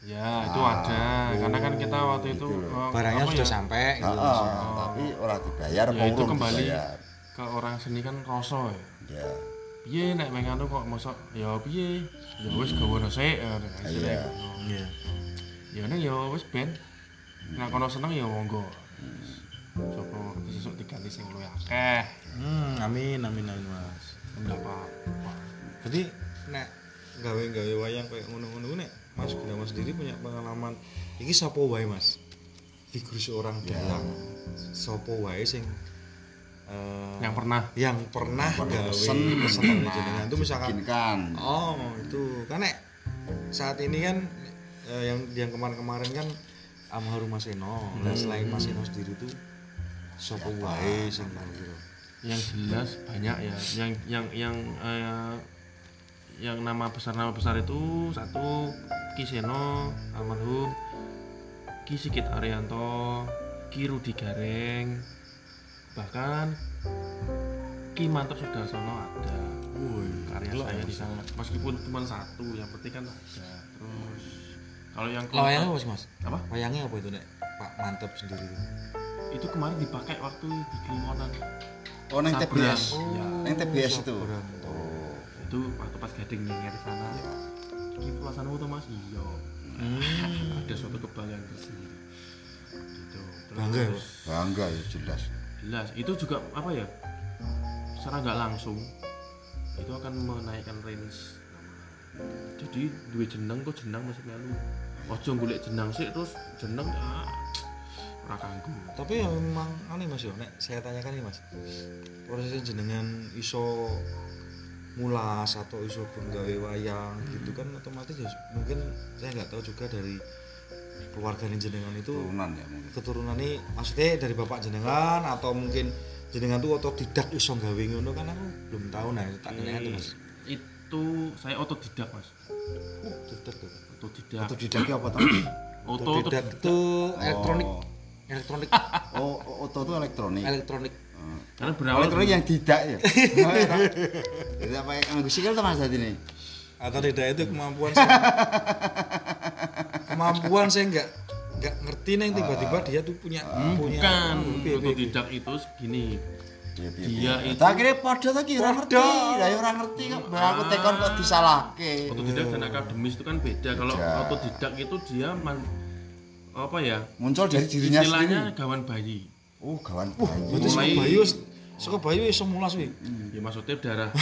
ya itu Ah, ada karena kan kita waktu itu gitu loh. oh, Barangnya sudah ya, sampai gitu. Heeh, tapi orang dibayar ya itu kembali dibayar? ke orang seni kan kroso ya ya piye nek meng anu kok mosok ya piye ya wis gawono sik ya Iya. Iya. ya nek ya wis ben nek kono seneng ya monggo. Sapa sesuk diganti sing luwih akeh. Hmm, amin amin amin Mas. enggak apa-apa. Jadi nek gawe-gawe wayang kayak ngono-ngono nek Mas Gunawan sendiri punya pengalaman iki sapa wae Mas? Figur seorang dalang. Sapa wae sing eh, yang pernah? yang pernah Pernah gawe pesen, pesen dari jenengan itu misalkan bikinkan oh itu. Kan nek saat ini kan eh, yang yang kemarin-kemarin kan Amharu Maseno dan selain Maseno sendiri tuh sapa wae sing kira yang jelas banyak ya. Yang yang yang eh, yang nama besar nama besar itu satu Kiseno almarhum Ki Sigit Arianto Ki Rudi Gareng bahkan Ki Mantap Sudarsono ada. Karya gila, saya Mas. di sana. Meskipun cuma satu yang penting kan ada. Terus kalau yang Lah wayangnya apa sih Mas? apa? Wayangnya apa itu nek? Pak Mantap sendiri itu? itu kemarin dipakai waktu di Kliwonan oh neng. TBS Ya. neng TBS itu. Oh. Itu waktu pas gading nyenger di sana. Ini perasaanmu tuh mas? Iya. Hmm. ada suatu kebanggaan tersendiri. Gitu. Terus Bangga ya, bangga ya jelas. Jelas. Itu juga apa ya secara nggak langsung itu akan menaikkan range. Jadi dua jeneng kok jeneng masih melu ojo golek jeneng sih terus jeneng ah ora kanggo. Tapi ya memang aneh Mas yo. Nek saya tanyakan nih Mas. Prosesnya jenengan iso mulas atau iso penggawe wayang gitu kan otomatis ya mungkin saya nggak tahu juga dari keluarga jenengan itu turunan ya mungkin. keturunan ini maksudnya dari bapak jenengan atau mungkin jenengan tuh otodidak iso gawe ngono kan aku belum tahu nah tak tanya tuh mas. Itu saya otodidak mas. Otodidak tuh otodidak atau didaki apa tau oto otodidak itu elektronik. Oh. elektronik. Oh oto itu elektronik. Elektronik. Oh. karena berawal elektronik yang tidak ya? Jadi apa yang sikil tuh mas ini atau tidak itu kemampuan saya. Kemampuan saya nggak nggak ngerti neng. Tiba-tiba dia tuh punya punya bukan. Hmm, piye, piye. otodidak itu segini Iya, iya, Dia itu- Tak kira padha ta ki ora ngerti. Lah ya ora ngerti. Kok. Aku tekon kok disalahke. otodidak dan akademis itu kan beda. Kalau otodidak itu dia man, apa ya? Muncul dari dirinya istilahnya sendiri. gawan bayi. Oh, gawan berarti bayi. suka Mulai- bayu suka bayu iso mulas wi. Ya maksudnya darah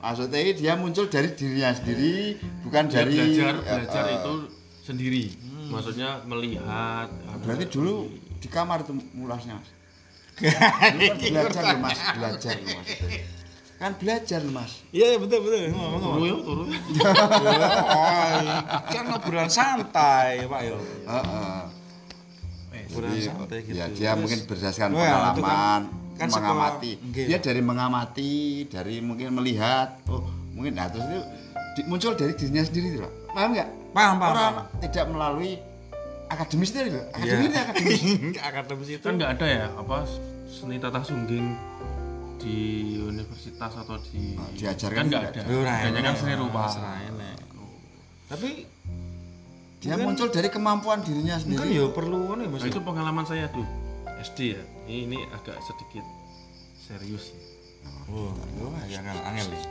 Maksudnya dia muncul dari dirinya sendiri, bukan dia dari belajar eh, belajar eh, itu sendiri. maksudnya melihat Berarti dulu di kamar itu mulasnya. Mas. Kan belajar loh, Mas, belajar loh, Mas. Kan belajar loh, Mas. iya iya, betul betul ngomong ngomong ya turu kan obrolan santai pak yo Heeh. obrolan Jadi, santai gitu ya dia mungkin berdasarkan Oh ya, kan- pengalaman kan sekolah- mengamati Nggih. dia dari mengamati dari mungkin melihat oh mungkin nah terus itu muncul dari dirinya sendiri loh paham nggak paham paham orang paham. tidak melalui akademis itu loh akademis itu akademis. Akademis itu kan nggak ada ya apa seni tata sungging di universitas atau di Oh, diajarkan kan nggak ada. Hanya kan seni rupa. Tapi dia Mungkin- muncul dari kemampuan dirinya sendiri. Perlu kan ya mas Nah, itu pengalaman saya tuh SD ya. Ini, ini agak sedikit serius ya. oh yo agak angel angel. Nih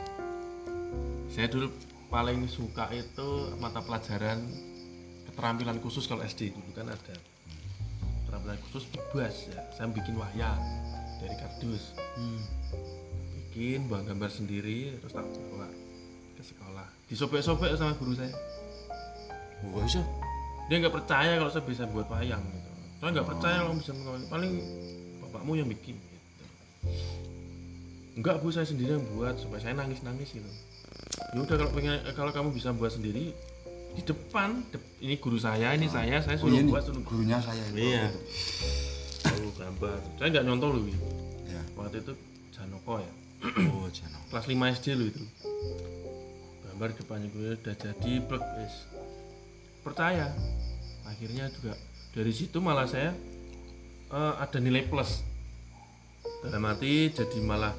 saya dulu paling suka itu mata pelajaran keterampilan khusus kalau SD dulu kan ada. Keterampilan khusus bebas ya. Saya bikin wayang dari kardus. Bikin buang gambar sendiri terus tak bawa ke sekolah. Disobek-sobek sama guru saya. Oh bisa. Dia nggak percaya kalau saya bisa buat wayang gitu. Saya nggak percaya kalau bisa buat paling bapakmu yang bikin gitu. enggak bu saya sendiri yang buat supaya saya nangis nangis gitu. Ya udah kalau pengen kalau kamu bisa buat sendiri di depan dep- ini guru saya ini saya saya oh suruh iya nih buat suruh gurunya saya itu. Iya. suruh gambar. Saya nggak nyontoh loh Wi. ya waktu itu Janoko ya. Oh jangan kelas 5 SD loh itu. Gambar depannya gue udah jadi plek wis. Percaya. Akhirnya juga dari situ malah saya eh, ada nilai plus. Dalam arti jadi malah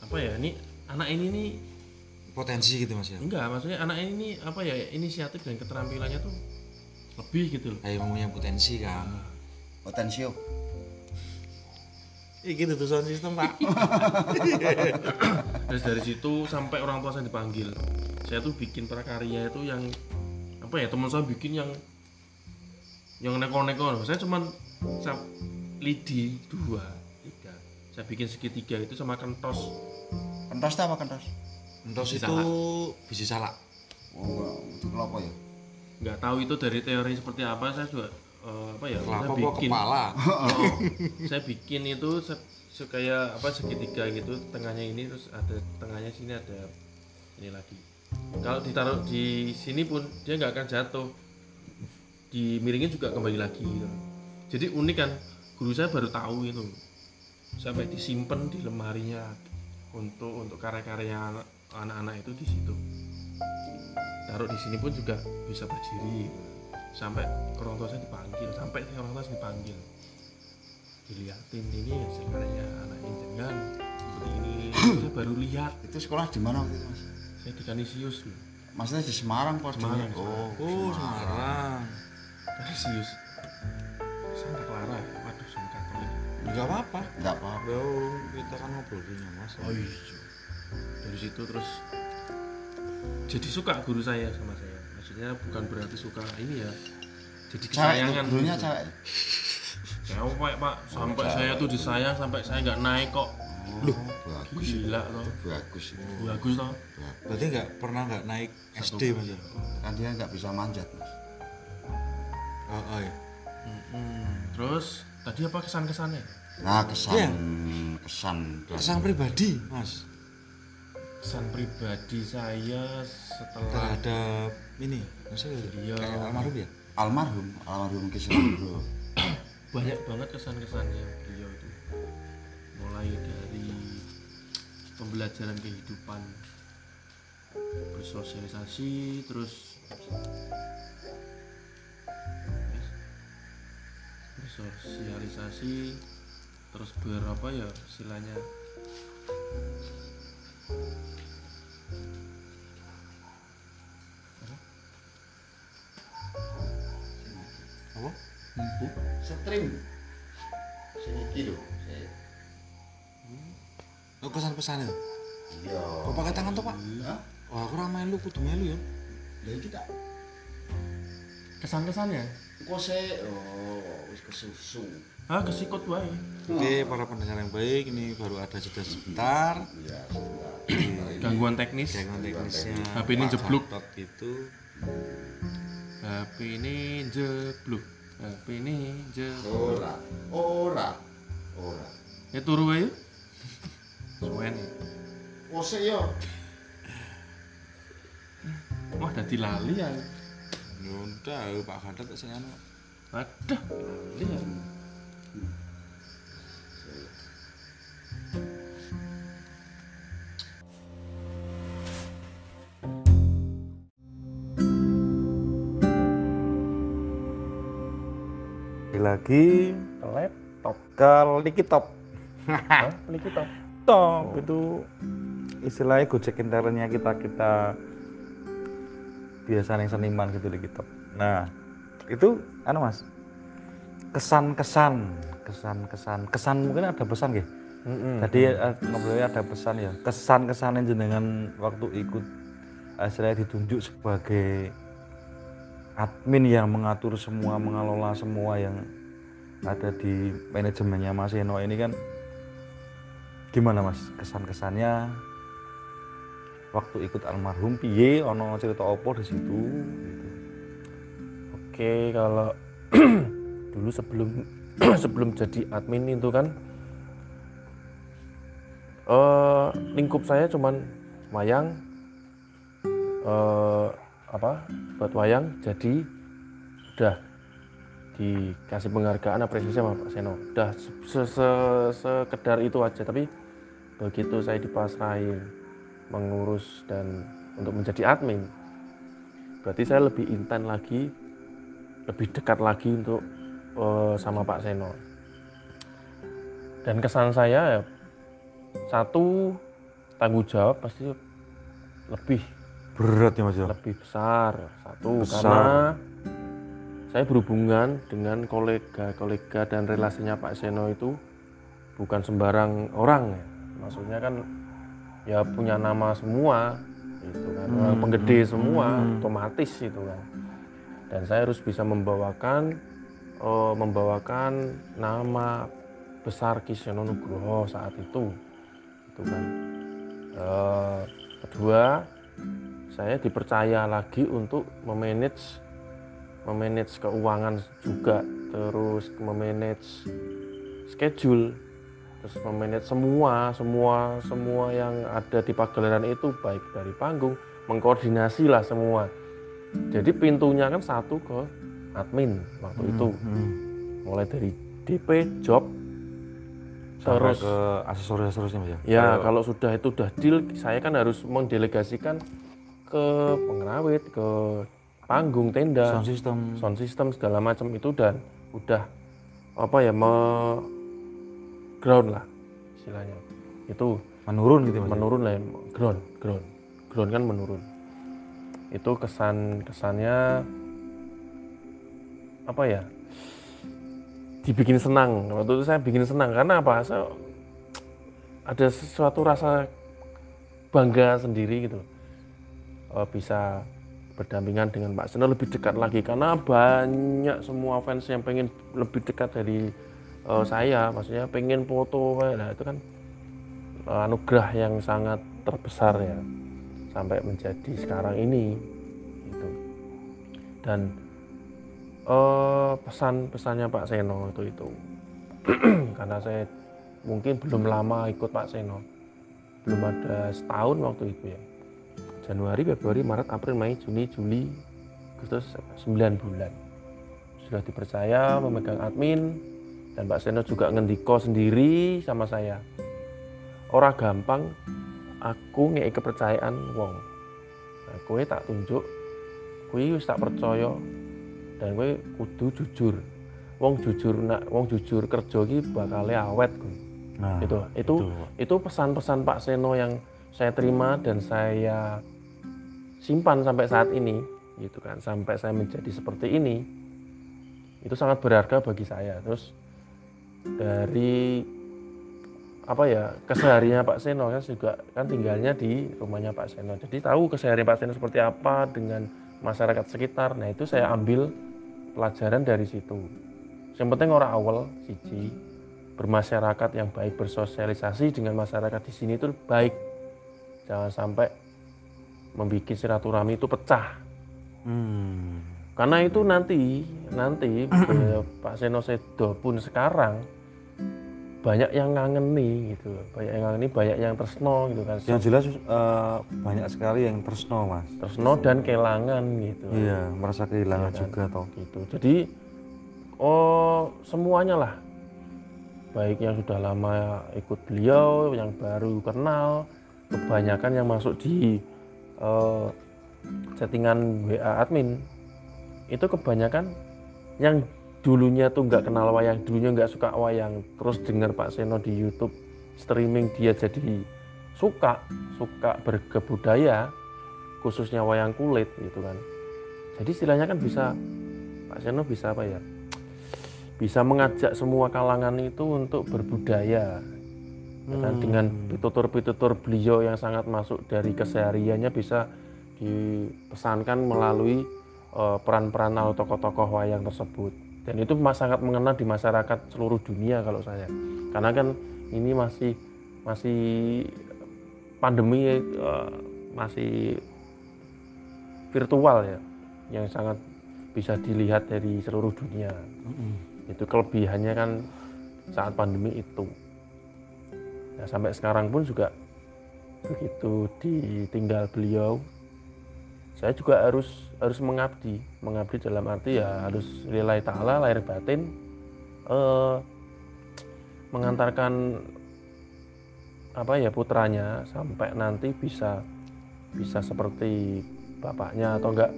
apa ya ini anak ini nih potensi gitu mas ya? Enggak maksudnya anak ini apa ya inisiatif dan keterampilannya tuh lebih gitu loh. Kayak mempunyai potensi kan potensio. Iki itu sound system pak. Terus dari situ sampai orang tua saya dipanggil. Saya tuh bikin prakarya itu yang apa ya teman saya bikin yang yang neko-neko saya cuman saya lidi dua tiga. Saya bikin segitiga itu sama kentos. Kentos itu apa kentos? Entos itu salak. biji salak Oh, enggak. itu kelapa ya? nggak tahu itu dari teori seperti apa saya juga eh, apa ya kelapa saya apa kepala Oh, saya bikin itu se, se- kayak apa segitiga gitu tengahnya ini terus ada tengahnya sini ada ini lagi kalau ditaruh di sini pun dia nggak akan jatuh dimiringin juga kembali lagi gitu. jadi unik kan guru saya baru tahu itu sampai disimpan di lemarinya untuk untuk karya-karya anak- anak-anak itu di situ. Taruh di sini pun juga bisa berdiri. Sampai orang tua saya dipanggil sampai orang tua saya dipanggil. Dilihatin ini hasil karya anak jenengan seperti ini. Saya baru lihat. Itu sekolah di mana waktu itu, Mas? saya di Kanisius loh Maksudnya di Semarang kok? Semarang, Oh, oh Semarang. Kanisius Santa Clara. Ya waduh sama Katolik nggak apa-apa. Enggak apa-apa. Kita kan ngobrolnya mas. Oh iya dari situ terus jadi suka guru saya sama saya maksudnya bukan berarti suka ini ya jadi Cewek, kesayangan gurunya gitu. cewek. Cewek pak sampai saya tuh disayang sampai saya nggak naik kok Oh, bagus. gila loh Bagus itu. bagus loh berarti nggak pernah nggak naik SD mas ya Kan dia nggak bisa manjat, Mas. oh, oh iya Mm-mm. terus tadi apa kesan-kesannya Nah, kesan Iya. kesan kesan pribadi mas kesan pribadi saya setelah terhadap ini maksudnya Beliau. kayak almarhum ya almarhum, almarhum Kisah Bro. banyak banget kesan-kesannya beliau itu mulai dari pembelajaran kehidupan bersosialisasi terus bersosialisasi terus berapa ya istilahnya apa Setrim. Sini lho. oh kesan pesannya Iya. kok pakai tangan tuh pak Hah? oh aku ramai lu kudu melu ya Lah iki tak kesan-kesannya kok se oh wis kesusu. Ah kesikut wae oke para pendengar yang baik ini baru ada jeda sebentar Iya, sebentar. gangguan teknis jangan teknisnya HP ini jeblok. Gitu HP ini jeblok HP ini jeblok Ora. Ora. Ora. ya turu wae suwen Oh se yo. wah dadi lali ya Ya udah pak Gatot sing anu Aduh, lali ya. Lagi. Laptop. Ke Likitop Likitop top. Itu istilahnya gojek internetnya kita kita biasa yang seniman gitu di kitab nah itu anu mas kesan kesan kesan mungkin ada pesan ya tadi eh, ngobrolnya ada pesan ya. Kesan kesan jenengan waktu ikut istilahnya ditunjuk sebagai admin yang mengatur semua mengelola semua yang ada di manajemennya Mas Eno ini kan. Gimana mas kesan kesannya waktu ikut almarhum piye? Ono cerita opo di situ? Gitu. Oke, kalau dulu sebelum sebelum jadi admin itu kan eh lingkup saya cuman wayang eh apa buat wayang jadi udah dikasih penghargaan apresiasi sama Pak Seno. Udah se -se- sekedar itu aja tapi begitu saya dipasrahin mengurus dan untuk menjadi admin berarti saya lebih intent lagi lebih dekat lagi untuk eh, sama Pak Seno. Dan kesan saya ya, satu tanggung jawab pasti lebih. Berat ya mas ya? Lebih besar satu Besar. karena saya berhubungan dengan kolega-kolega dan relasinya Pak Seno itu bukan sembarang orang ya. Maksudnya kan ya punya nama semua itu kan. Orang penggede semua otomatis itu kan. Dan saya harus bisa membawakan eh, membawakan nama besar Kisyono Nugroho saat itu. Itu kan. Eh, kedua saya dipercaya lagi untuk memanage memanage keuangan juga. Terus memanage schedule terus memanage semua semua semua yang ada di pagelaran itu baik dari panggung mengkoordinasi lah semua. Jadi pintunya kan satu ke admin waktu itu mulai dari DP job Sampai terus ke aksesoris-aksesorisnya Mas ya. Ya, kalau sudah itu udah deal, saya kan harus mendelegasikan ke pengrawit, ke panggung, tenda, Sound system. sound system segala macam itu dan udah apa ya me ground lah istilahnya. Itu menurun gitu Mas. ya? menurun lah ya, ground, ground. Ground kan menurun. Itu kesan kesannya apa ya? dibikin senang. Waktu itu saya bikin senang karena apa? Saya ada sesuatu rasa bangga sendiri gitu Eh, bisa berdampingan dengan Pak Seno lebih dekat lagi karena banyak semua fans yang pengen lebih dekat dari eh, saya. Maksudnya pengen foto nah itu kan eh, anugerah yang sangat terbesar ya sampai menjadi sekarang ini gitu. Dan eh, pesan-pesannya Pak Seno itu itu. Karena saya mungkin belum lama ikut Pak Seno. Belum ada setahun waktu itu ya. Januari, Februari, Maret, April, Mei, Juni, Juli, Agustus 9 bulan. Sudah dipercaya memegang admin dan Pak Seno juga ngendiko sendiri sama saya. Ora gampang aku ngei kepercayaan wong. Nah, kowe tak tunjuk wis tak percaya dan kowe kudu jujur. Wong jujur nak wong jujur kerja iki bakal awet kowe Nah, itu itu itu pesan-pesan Pak Seno yang saya terima dan saya simpan sampai saat ini gitu kan. Sampai saya menjadi seperti ini itu sangat berharga bagi saya. Terus dari apa ya kesehariannya Pak Seno kan juga kan tinggalnya di rumahnya Pak Seno. Jadi tahu keseharian Pak Seno seperti apa dengan masyarakat sekitar. Nah itu saya ambil pelajaran dari situ. Yang penting orang awal siji bermasyarakat yang baik bersosialisasi dengan masyarakat di sini itu baik. Jangan sampai membuat silaturahmi itu pecah. Hmm. karena itu nanti nanti Pak Seno Sedo pun sekarang banyak yang ngangeni gitu banyak yang ngangeni banyak yang tersno gitu kan Yang jelas eh, banyak sekali yang tersno Mas. tersno dan kelangan gitu Iya, merasa kehilangan Iya kan? juga toh. gitu jadi oh semuanya lah baik yang sudah lama ikut beliau yang baru kenal kebanyakan yang masuk di eh, settingan WA admin itu kebanyakan yang dulunya tuh nggak kenal wayang dulunya nggak suka wayang. Terus dengar Pak Seno di YouTube streaming dia jadi suka suka berkebudaya khususnya wayang kulit gitu kan. Jadi istilahnya kan bisa Pak Seno bisa apa ya? Bisa mengajak semua kalangan itu untuk berbudaya. Ya kan? dengan pitutur-pitutur beliau yang sangat masuk dari kesehariannya bisa dipesankan melalui eh, peran-peran atau tokoh-tokoh wayang tersebut dan itu sangat mengena di masyarakat seluruh dunia kalau saya. Karena kan ini masih masih pandemi eh, masih virtual ya yang sangat bisa dilihat dari seluruh dunia. Itu kelebihannya kan saat pandemi itu. Nah sampai sekarang pun juga begitu ditinggal beliau saya juga harus harus mengabdi. Mengabdi dalam arti ya harus lillahi ta'ala lahir batin. Eh, mengantarkan apa ya putranya sampai nanti bisa bisa seperti bapaknya atau enggak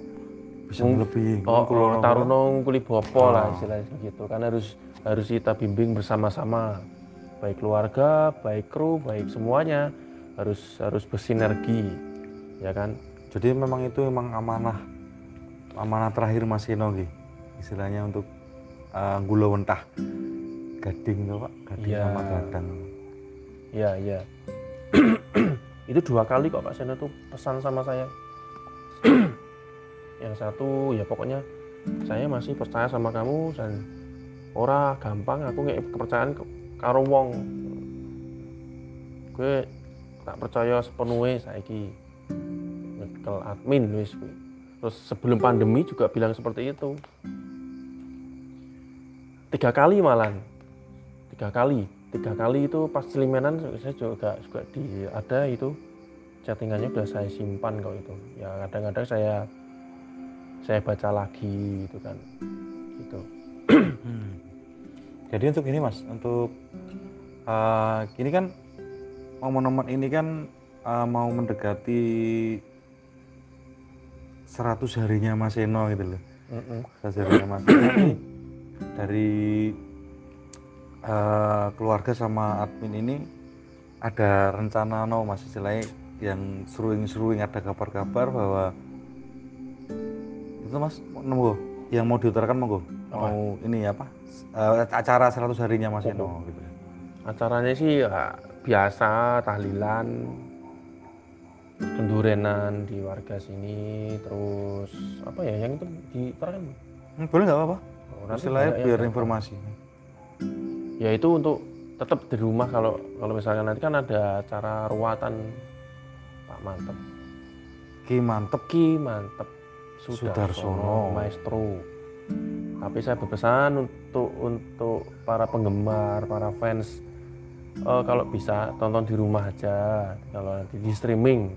Bisa lebih oh, oh tarunong kuli bopo lah istilahnya gitu. Kan harus harus kita bimbing bersama-sama. Baik keluarga baik kru baik semuanya harus harus bersinergi ya kan Jadi memang itu memang amanah amanah terakhir Mas Kino Ki. Istilahnya untuk uh, gula wentah. gading tuh pak gading Iya. sama gadang Iya, iya. itu dua kali kok Pak Seno tuh pesan sama saya. yang satu ya pokoknya saya masih percaya sama kamu dan ora gampang aku nggak kepercayaan ke- karo wong. Gue tak percaya sepenuhnya saiki admin wis. Terus sebelum pandemi juga bilang seperti itu. Tiga kali malan. Tiga kali tiga kali itu pas celimenan saya juga juga di ada itu chattingannya udah saya simpan kok itu ya kadang-kadang saya saya baca lagi gitu kan gitu Hmm. Jadi untuk ini mas, untuk eh, ini kan momen-momen ini kan eh, mau mendekati 100 harinya Mas Eno gitu loh. 100 harinya Mas Eno dari eh, keluarga sama admin ini ada rencana no Mas istilahnya yang seruing-seruing ada kabar-kabar bahwa itu Mas monggo yang mau diutarakan monggo. Mau ini apa? Eh, acara 100 harinya Mas Eno gitu. acaranya sih ya biasa tahlilan kendurenan di warga sini terus apa ya yang itu di kan Hmm, boleh nggak apa-apa? Oh, nanti Istilahnya ya, biar informasi. ya itu untuk tetap di rumah kalau kalau misalkan nanti kan ada acara ruatan Pak Mantep Ki mantep. Ki Mantep Sudarsono. Sudarsono Maestro tapi saya berpesan untuk untuk para penggemar para fans eh, kalau bisa tonton di rumah aja kalau nanti di streaming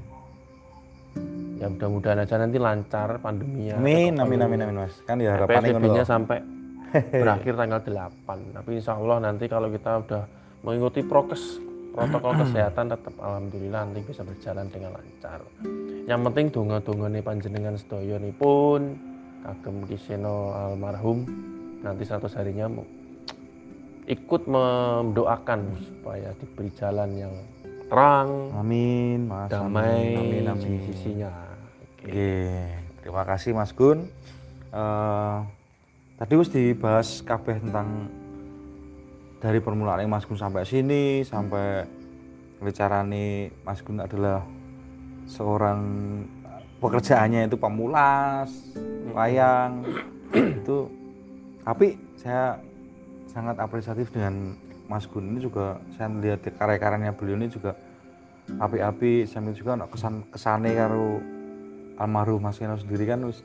ya mudah-mudahan aja nanti lancar pandeminya Amin, amin, amin, amin, Mas. Kan ya harapannya sampai berakhir tanggal 8 tapi insya Allah nanti kalau kita udah mengikuti prokes protokol kesehatan tetap alhamdulillah nanti bisa berjalan dengan lancar. Yang penting donga-donga nih panjenengan sedaya nih pun kagem kiseno almarhum nanti satu harinya ikut mendoakan supaya diberi jalan yang terang Amin, Mas. damai Amin, amin, amin. sisinya Oke, terima kasih Mas Gun. Eh, tadi wis dibahas kabeh tentang dari permulaan Mas Gun sampai sini sampai carane Mas Gun adalah seorang pekerjaannya itu pemulas, wayang itu tapi saya sangat apresiatif dengan Mas Gun ini juga saya melihat karya-karyanya beliau ini juga api-api sambil juga ono kesan kesane karo almarhum Mas Keno sendiri kan wis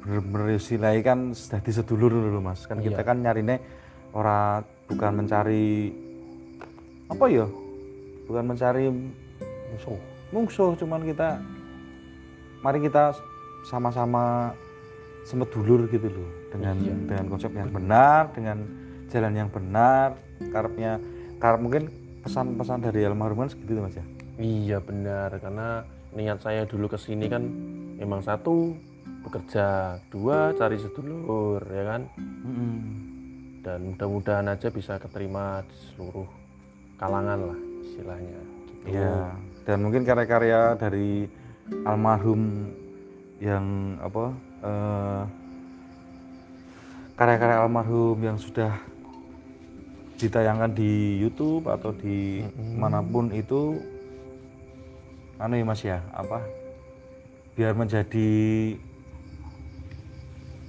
bener-bener istilahnya kan dadi sedulur dulu Mas kan kita Iya. kan nyarine ora bukan mencari apa ya bukan mencari musuh mungsuh cuman kita mari kita sama-sama sempet dulur gitu loh dengan Iya. dengan konsep yang benar dengan jalan yang benar karepnya karep mungkin pesan-pesan dari almarhum kan segitu mas ya? Iya benar. Karena niat saya dulu ke sini kan memang satu bekerja, dua cari sedulur ya kan? Dan mudah-mudahan aja bisa keterima di seluruh kalangan lah istilahnya. Gitu. Iya, dan mungkin karya-karya dari almarhum yang apa eh, karya-karya almarhum yang sudah ditayangkan di YouTube atau di mana pun itu anu ya Mas ya, apa? Biar menjadi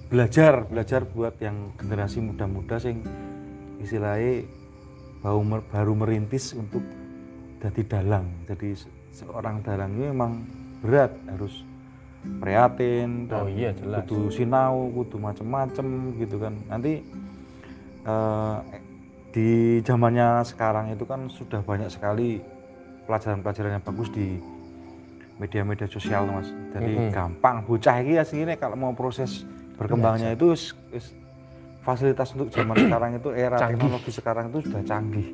belajar belajar buat yang generasi muda-muda sing istilahnya baru mer- baru merintis untuk jadi dalang. Jadi se- seorang dalang ini memang berat harus prihatin Oh iya, jelas. kudu sinau kudu macem-macem gitu kan. Nanti eh, di zamannya sekarang itu kan sudah banyak sekali pelajaran-pelajaran yang bagus di media-media sosial mas. Jadi Mm-mm. gampang bocah ini aslinya kalau mau proses berkembangnya itu fasilitas untuk zaman sekarang itu era Canggih. teknologi sekarang itu sudah canggih.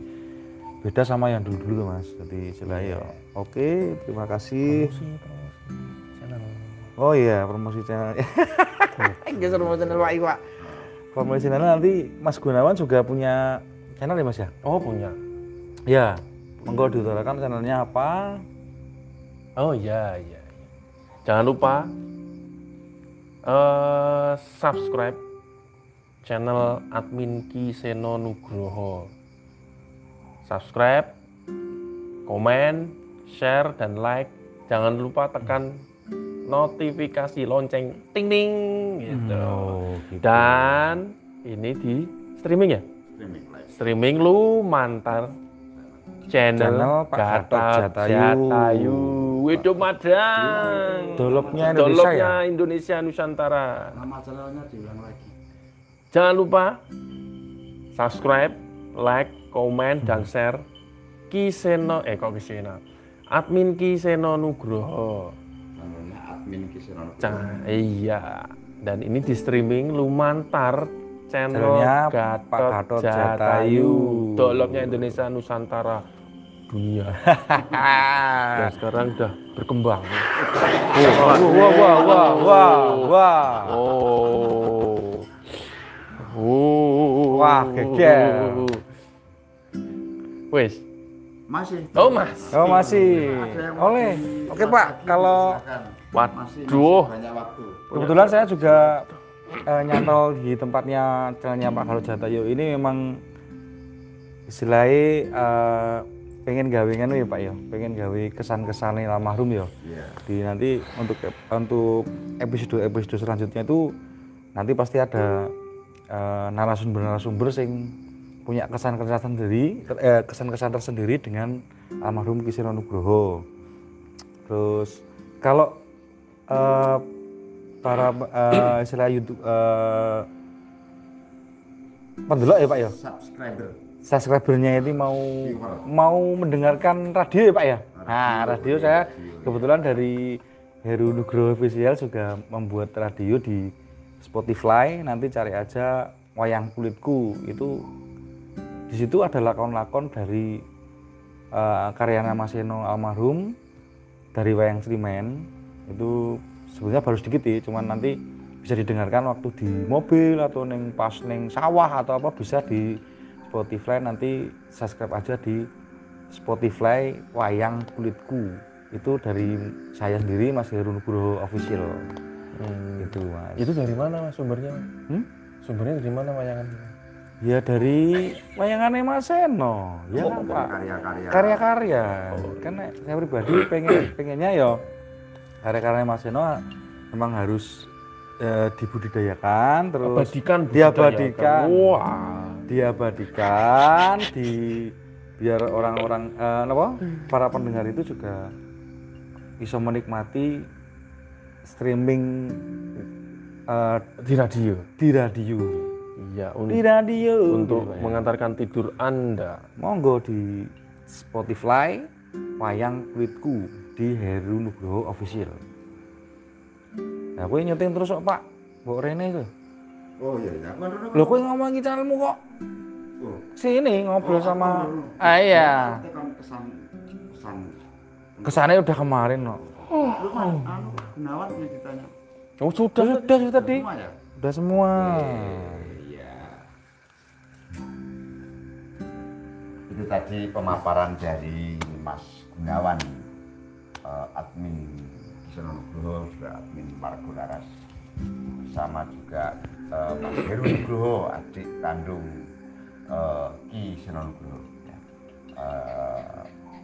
Beda sama yang dulu dulu mas. Jadi istilahnya ya oke terima kasih. Promosi terus channel. oh iya promosi channel. Geser promosi channel Pak Iwa promosi channel nanti Mas Gunawan juga punya channel ya mas ya Oh punya. ya monggo diutarakan channelnya apa Oh iya iya. iya. Jangan lupa eh subscribe channel admin Ki Seno Nugroho. Subscribe, komen, share dan like. Jangan lupa tekan notifikasi lonceng ting ting gitu. Oh, gitu. Dan ini di streaming ya? Streaming lu mantar channel, Channel Pak Gatot Jatayu. Jatayu. Hidup Madang. Dolopnya Indonesia Dolopnya ya? Indonesia Nusantara. nama channelnya diulang lagi Jangan lupa subscribe, like, komen, dan share Kiseno, eh kok Kiseno? Admin Kiseno Nugroho. namanya admin Kisenon Ca- iya. Dan ini di streaming Lumantar channel Gatot, Pak Gatot Jatayu. Jatayu. Dolopnya Indonesia Nusantara dunia. Dan sekarang udah berkembang. Wah, wah, wah, wah, wah, wah. Oh. Oh. Wah, geger. Wes. masih Oh, Mas. Oh masih. Oleh. Oke Pak, kalau Waduh. banyak waktu kebetulan saya juga eh, nyantol di tempatnya channelnya Pak Gatot Jatayu ini memang istilahnya eh, pengen gawe nganu ya Pak ya, pengen gawe kesan-kesan almarhum ya. Iya. Di nanti untuk untuk episode episode selanjutnya itu nanti pasti ada eh, narasumber-narasumber sing punya kesan-kesan sendiri, eh, kesan-kesan tersendiri dengan almarhum Kisiro Nugroho. Terus kalau eh, para eh, istilah YouTube eh, pendelok ya Pak ya, subscriber subscribernya ini mau Viewer. mau mendengarkan radio ya Pak ya. Nah, radio saya radio. kebetulan dari Heru Nugroho Official juga membuat radio di Spotify. Nanti cari aja Wayang Kulitku. Itu di situ ada lakon-lakon dari eh, karyanya Mas Eno almarhum dari Wayang Srimen. Itu sebenarnya baru sedikit ya, cuman nanti bisa didengarkan waktu di mobil atau neng pas neng sawah atau apa bisa di Spotify nanti subscribe aja di Spotify Wayang Kulitku itu dari saya sendiri Mas Heru Nugroho official Hmm. gitu mas Itu dari mana Mas sumbernya? Hmm? Sumbernya dari mana wayangan? ya dari wayangannya Mas Eno ya kan Pak karya-karya karya-karya kan saya pribadi pengen pengennya ya karya-karya Mas Eno memang harus eh, dibudidayakan terus Abadikan, diabadikan. Wah. diabadikan di biar orang-orang eh, apa para pendengar itu juga bisa menikmati streaming eh, Di radio. di radio Iya, di radio untuk ya. mengantarkan tidur Anda. monggo di Spotify Wayang Kulitku di Heru Nugroho Official. Nah gue nyeting terus kok pak? Mbok Rene itu oh iya iya. Aku lo gue ngomongin channelmu kok? Oh. sini ngobrol Oh, sama aku dulu. ah iya. Nanti kan kesan kesan. Kesannya udah kemarin kok lu kan anu Gunawan yang ditanya Oh, sudah. sudah sudah sudah tadi. semua ya? Udah semua. Iya. Itu tadi pemaparan dari Mas Gunawan eh, admin Kisono Nugroho juga admin Margo Laras. Sama juga Mas Heru Nugroho adik kandung eh, Ki Kisono Nugroho ya. Eh,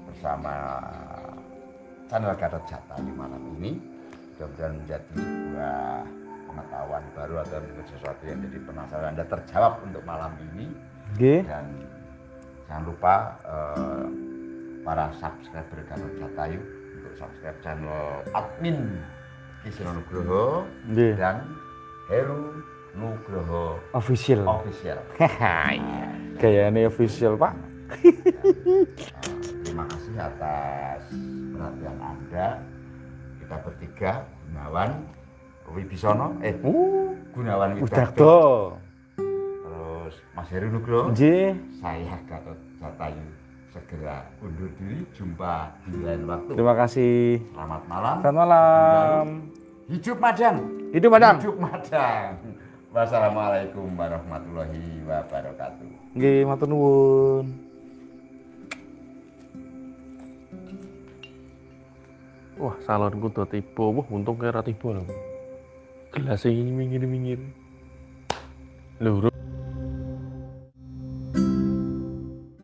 bersama channel Gatot Jatayu malam ini. Mudah-mudahan menjadi sebuah pengetahuan baru atau mungkin sesuatu yang jadi penasaran Anda terjawab untuk malam ini. Dan jangan lupa eh, para subscriber Gatot Jatayu subscribe channel admin Kisno Nugroho Oke. dan Heru Nugroho official official. Iya. kayaknya official pak terima kasih atas perhatian Anda. Kita bertiga Gunawan Wibisono, eh uh Gunawan tuh terus Mas Heru Nugroho, Nggih. saya Gatot Jatayu segera undur diri jumpa di lain waktu. Terima kasih. Selamat malam. Selamat malam. Hidup Madang. Hidup madam hidup Madang. Wassalamualaikum warahmatullahi wabarakatuh. Nggih, matur nuwun. Wah, salonku udah tiba. Wah, untung kira tiba loh. Gelasnya ini minggir-minggir. Lho,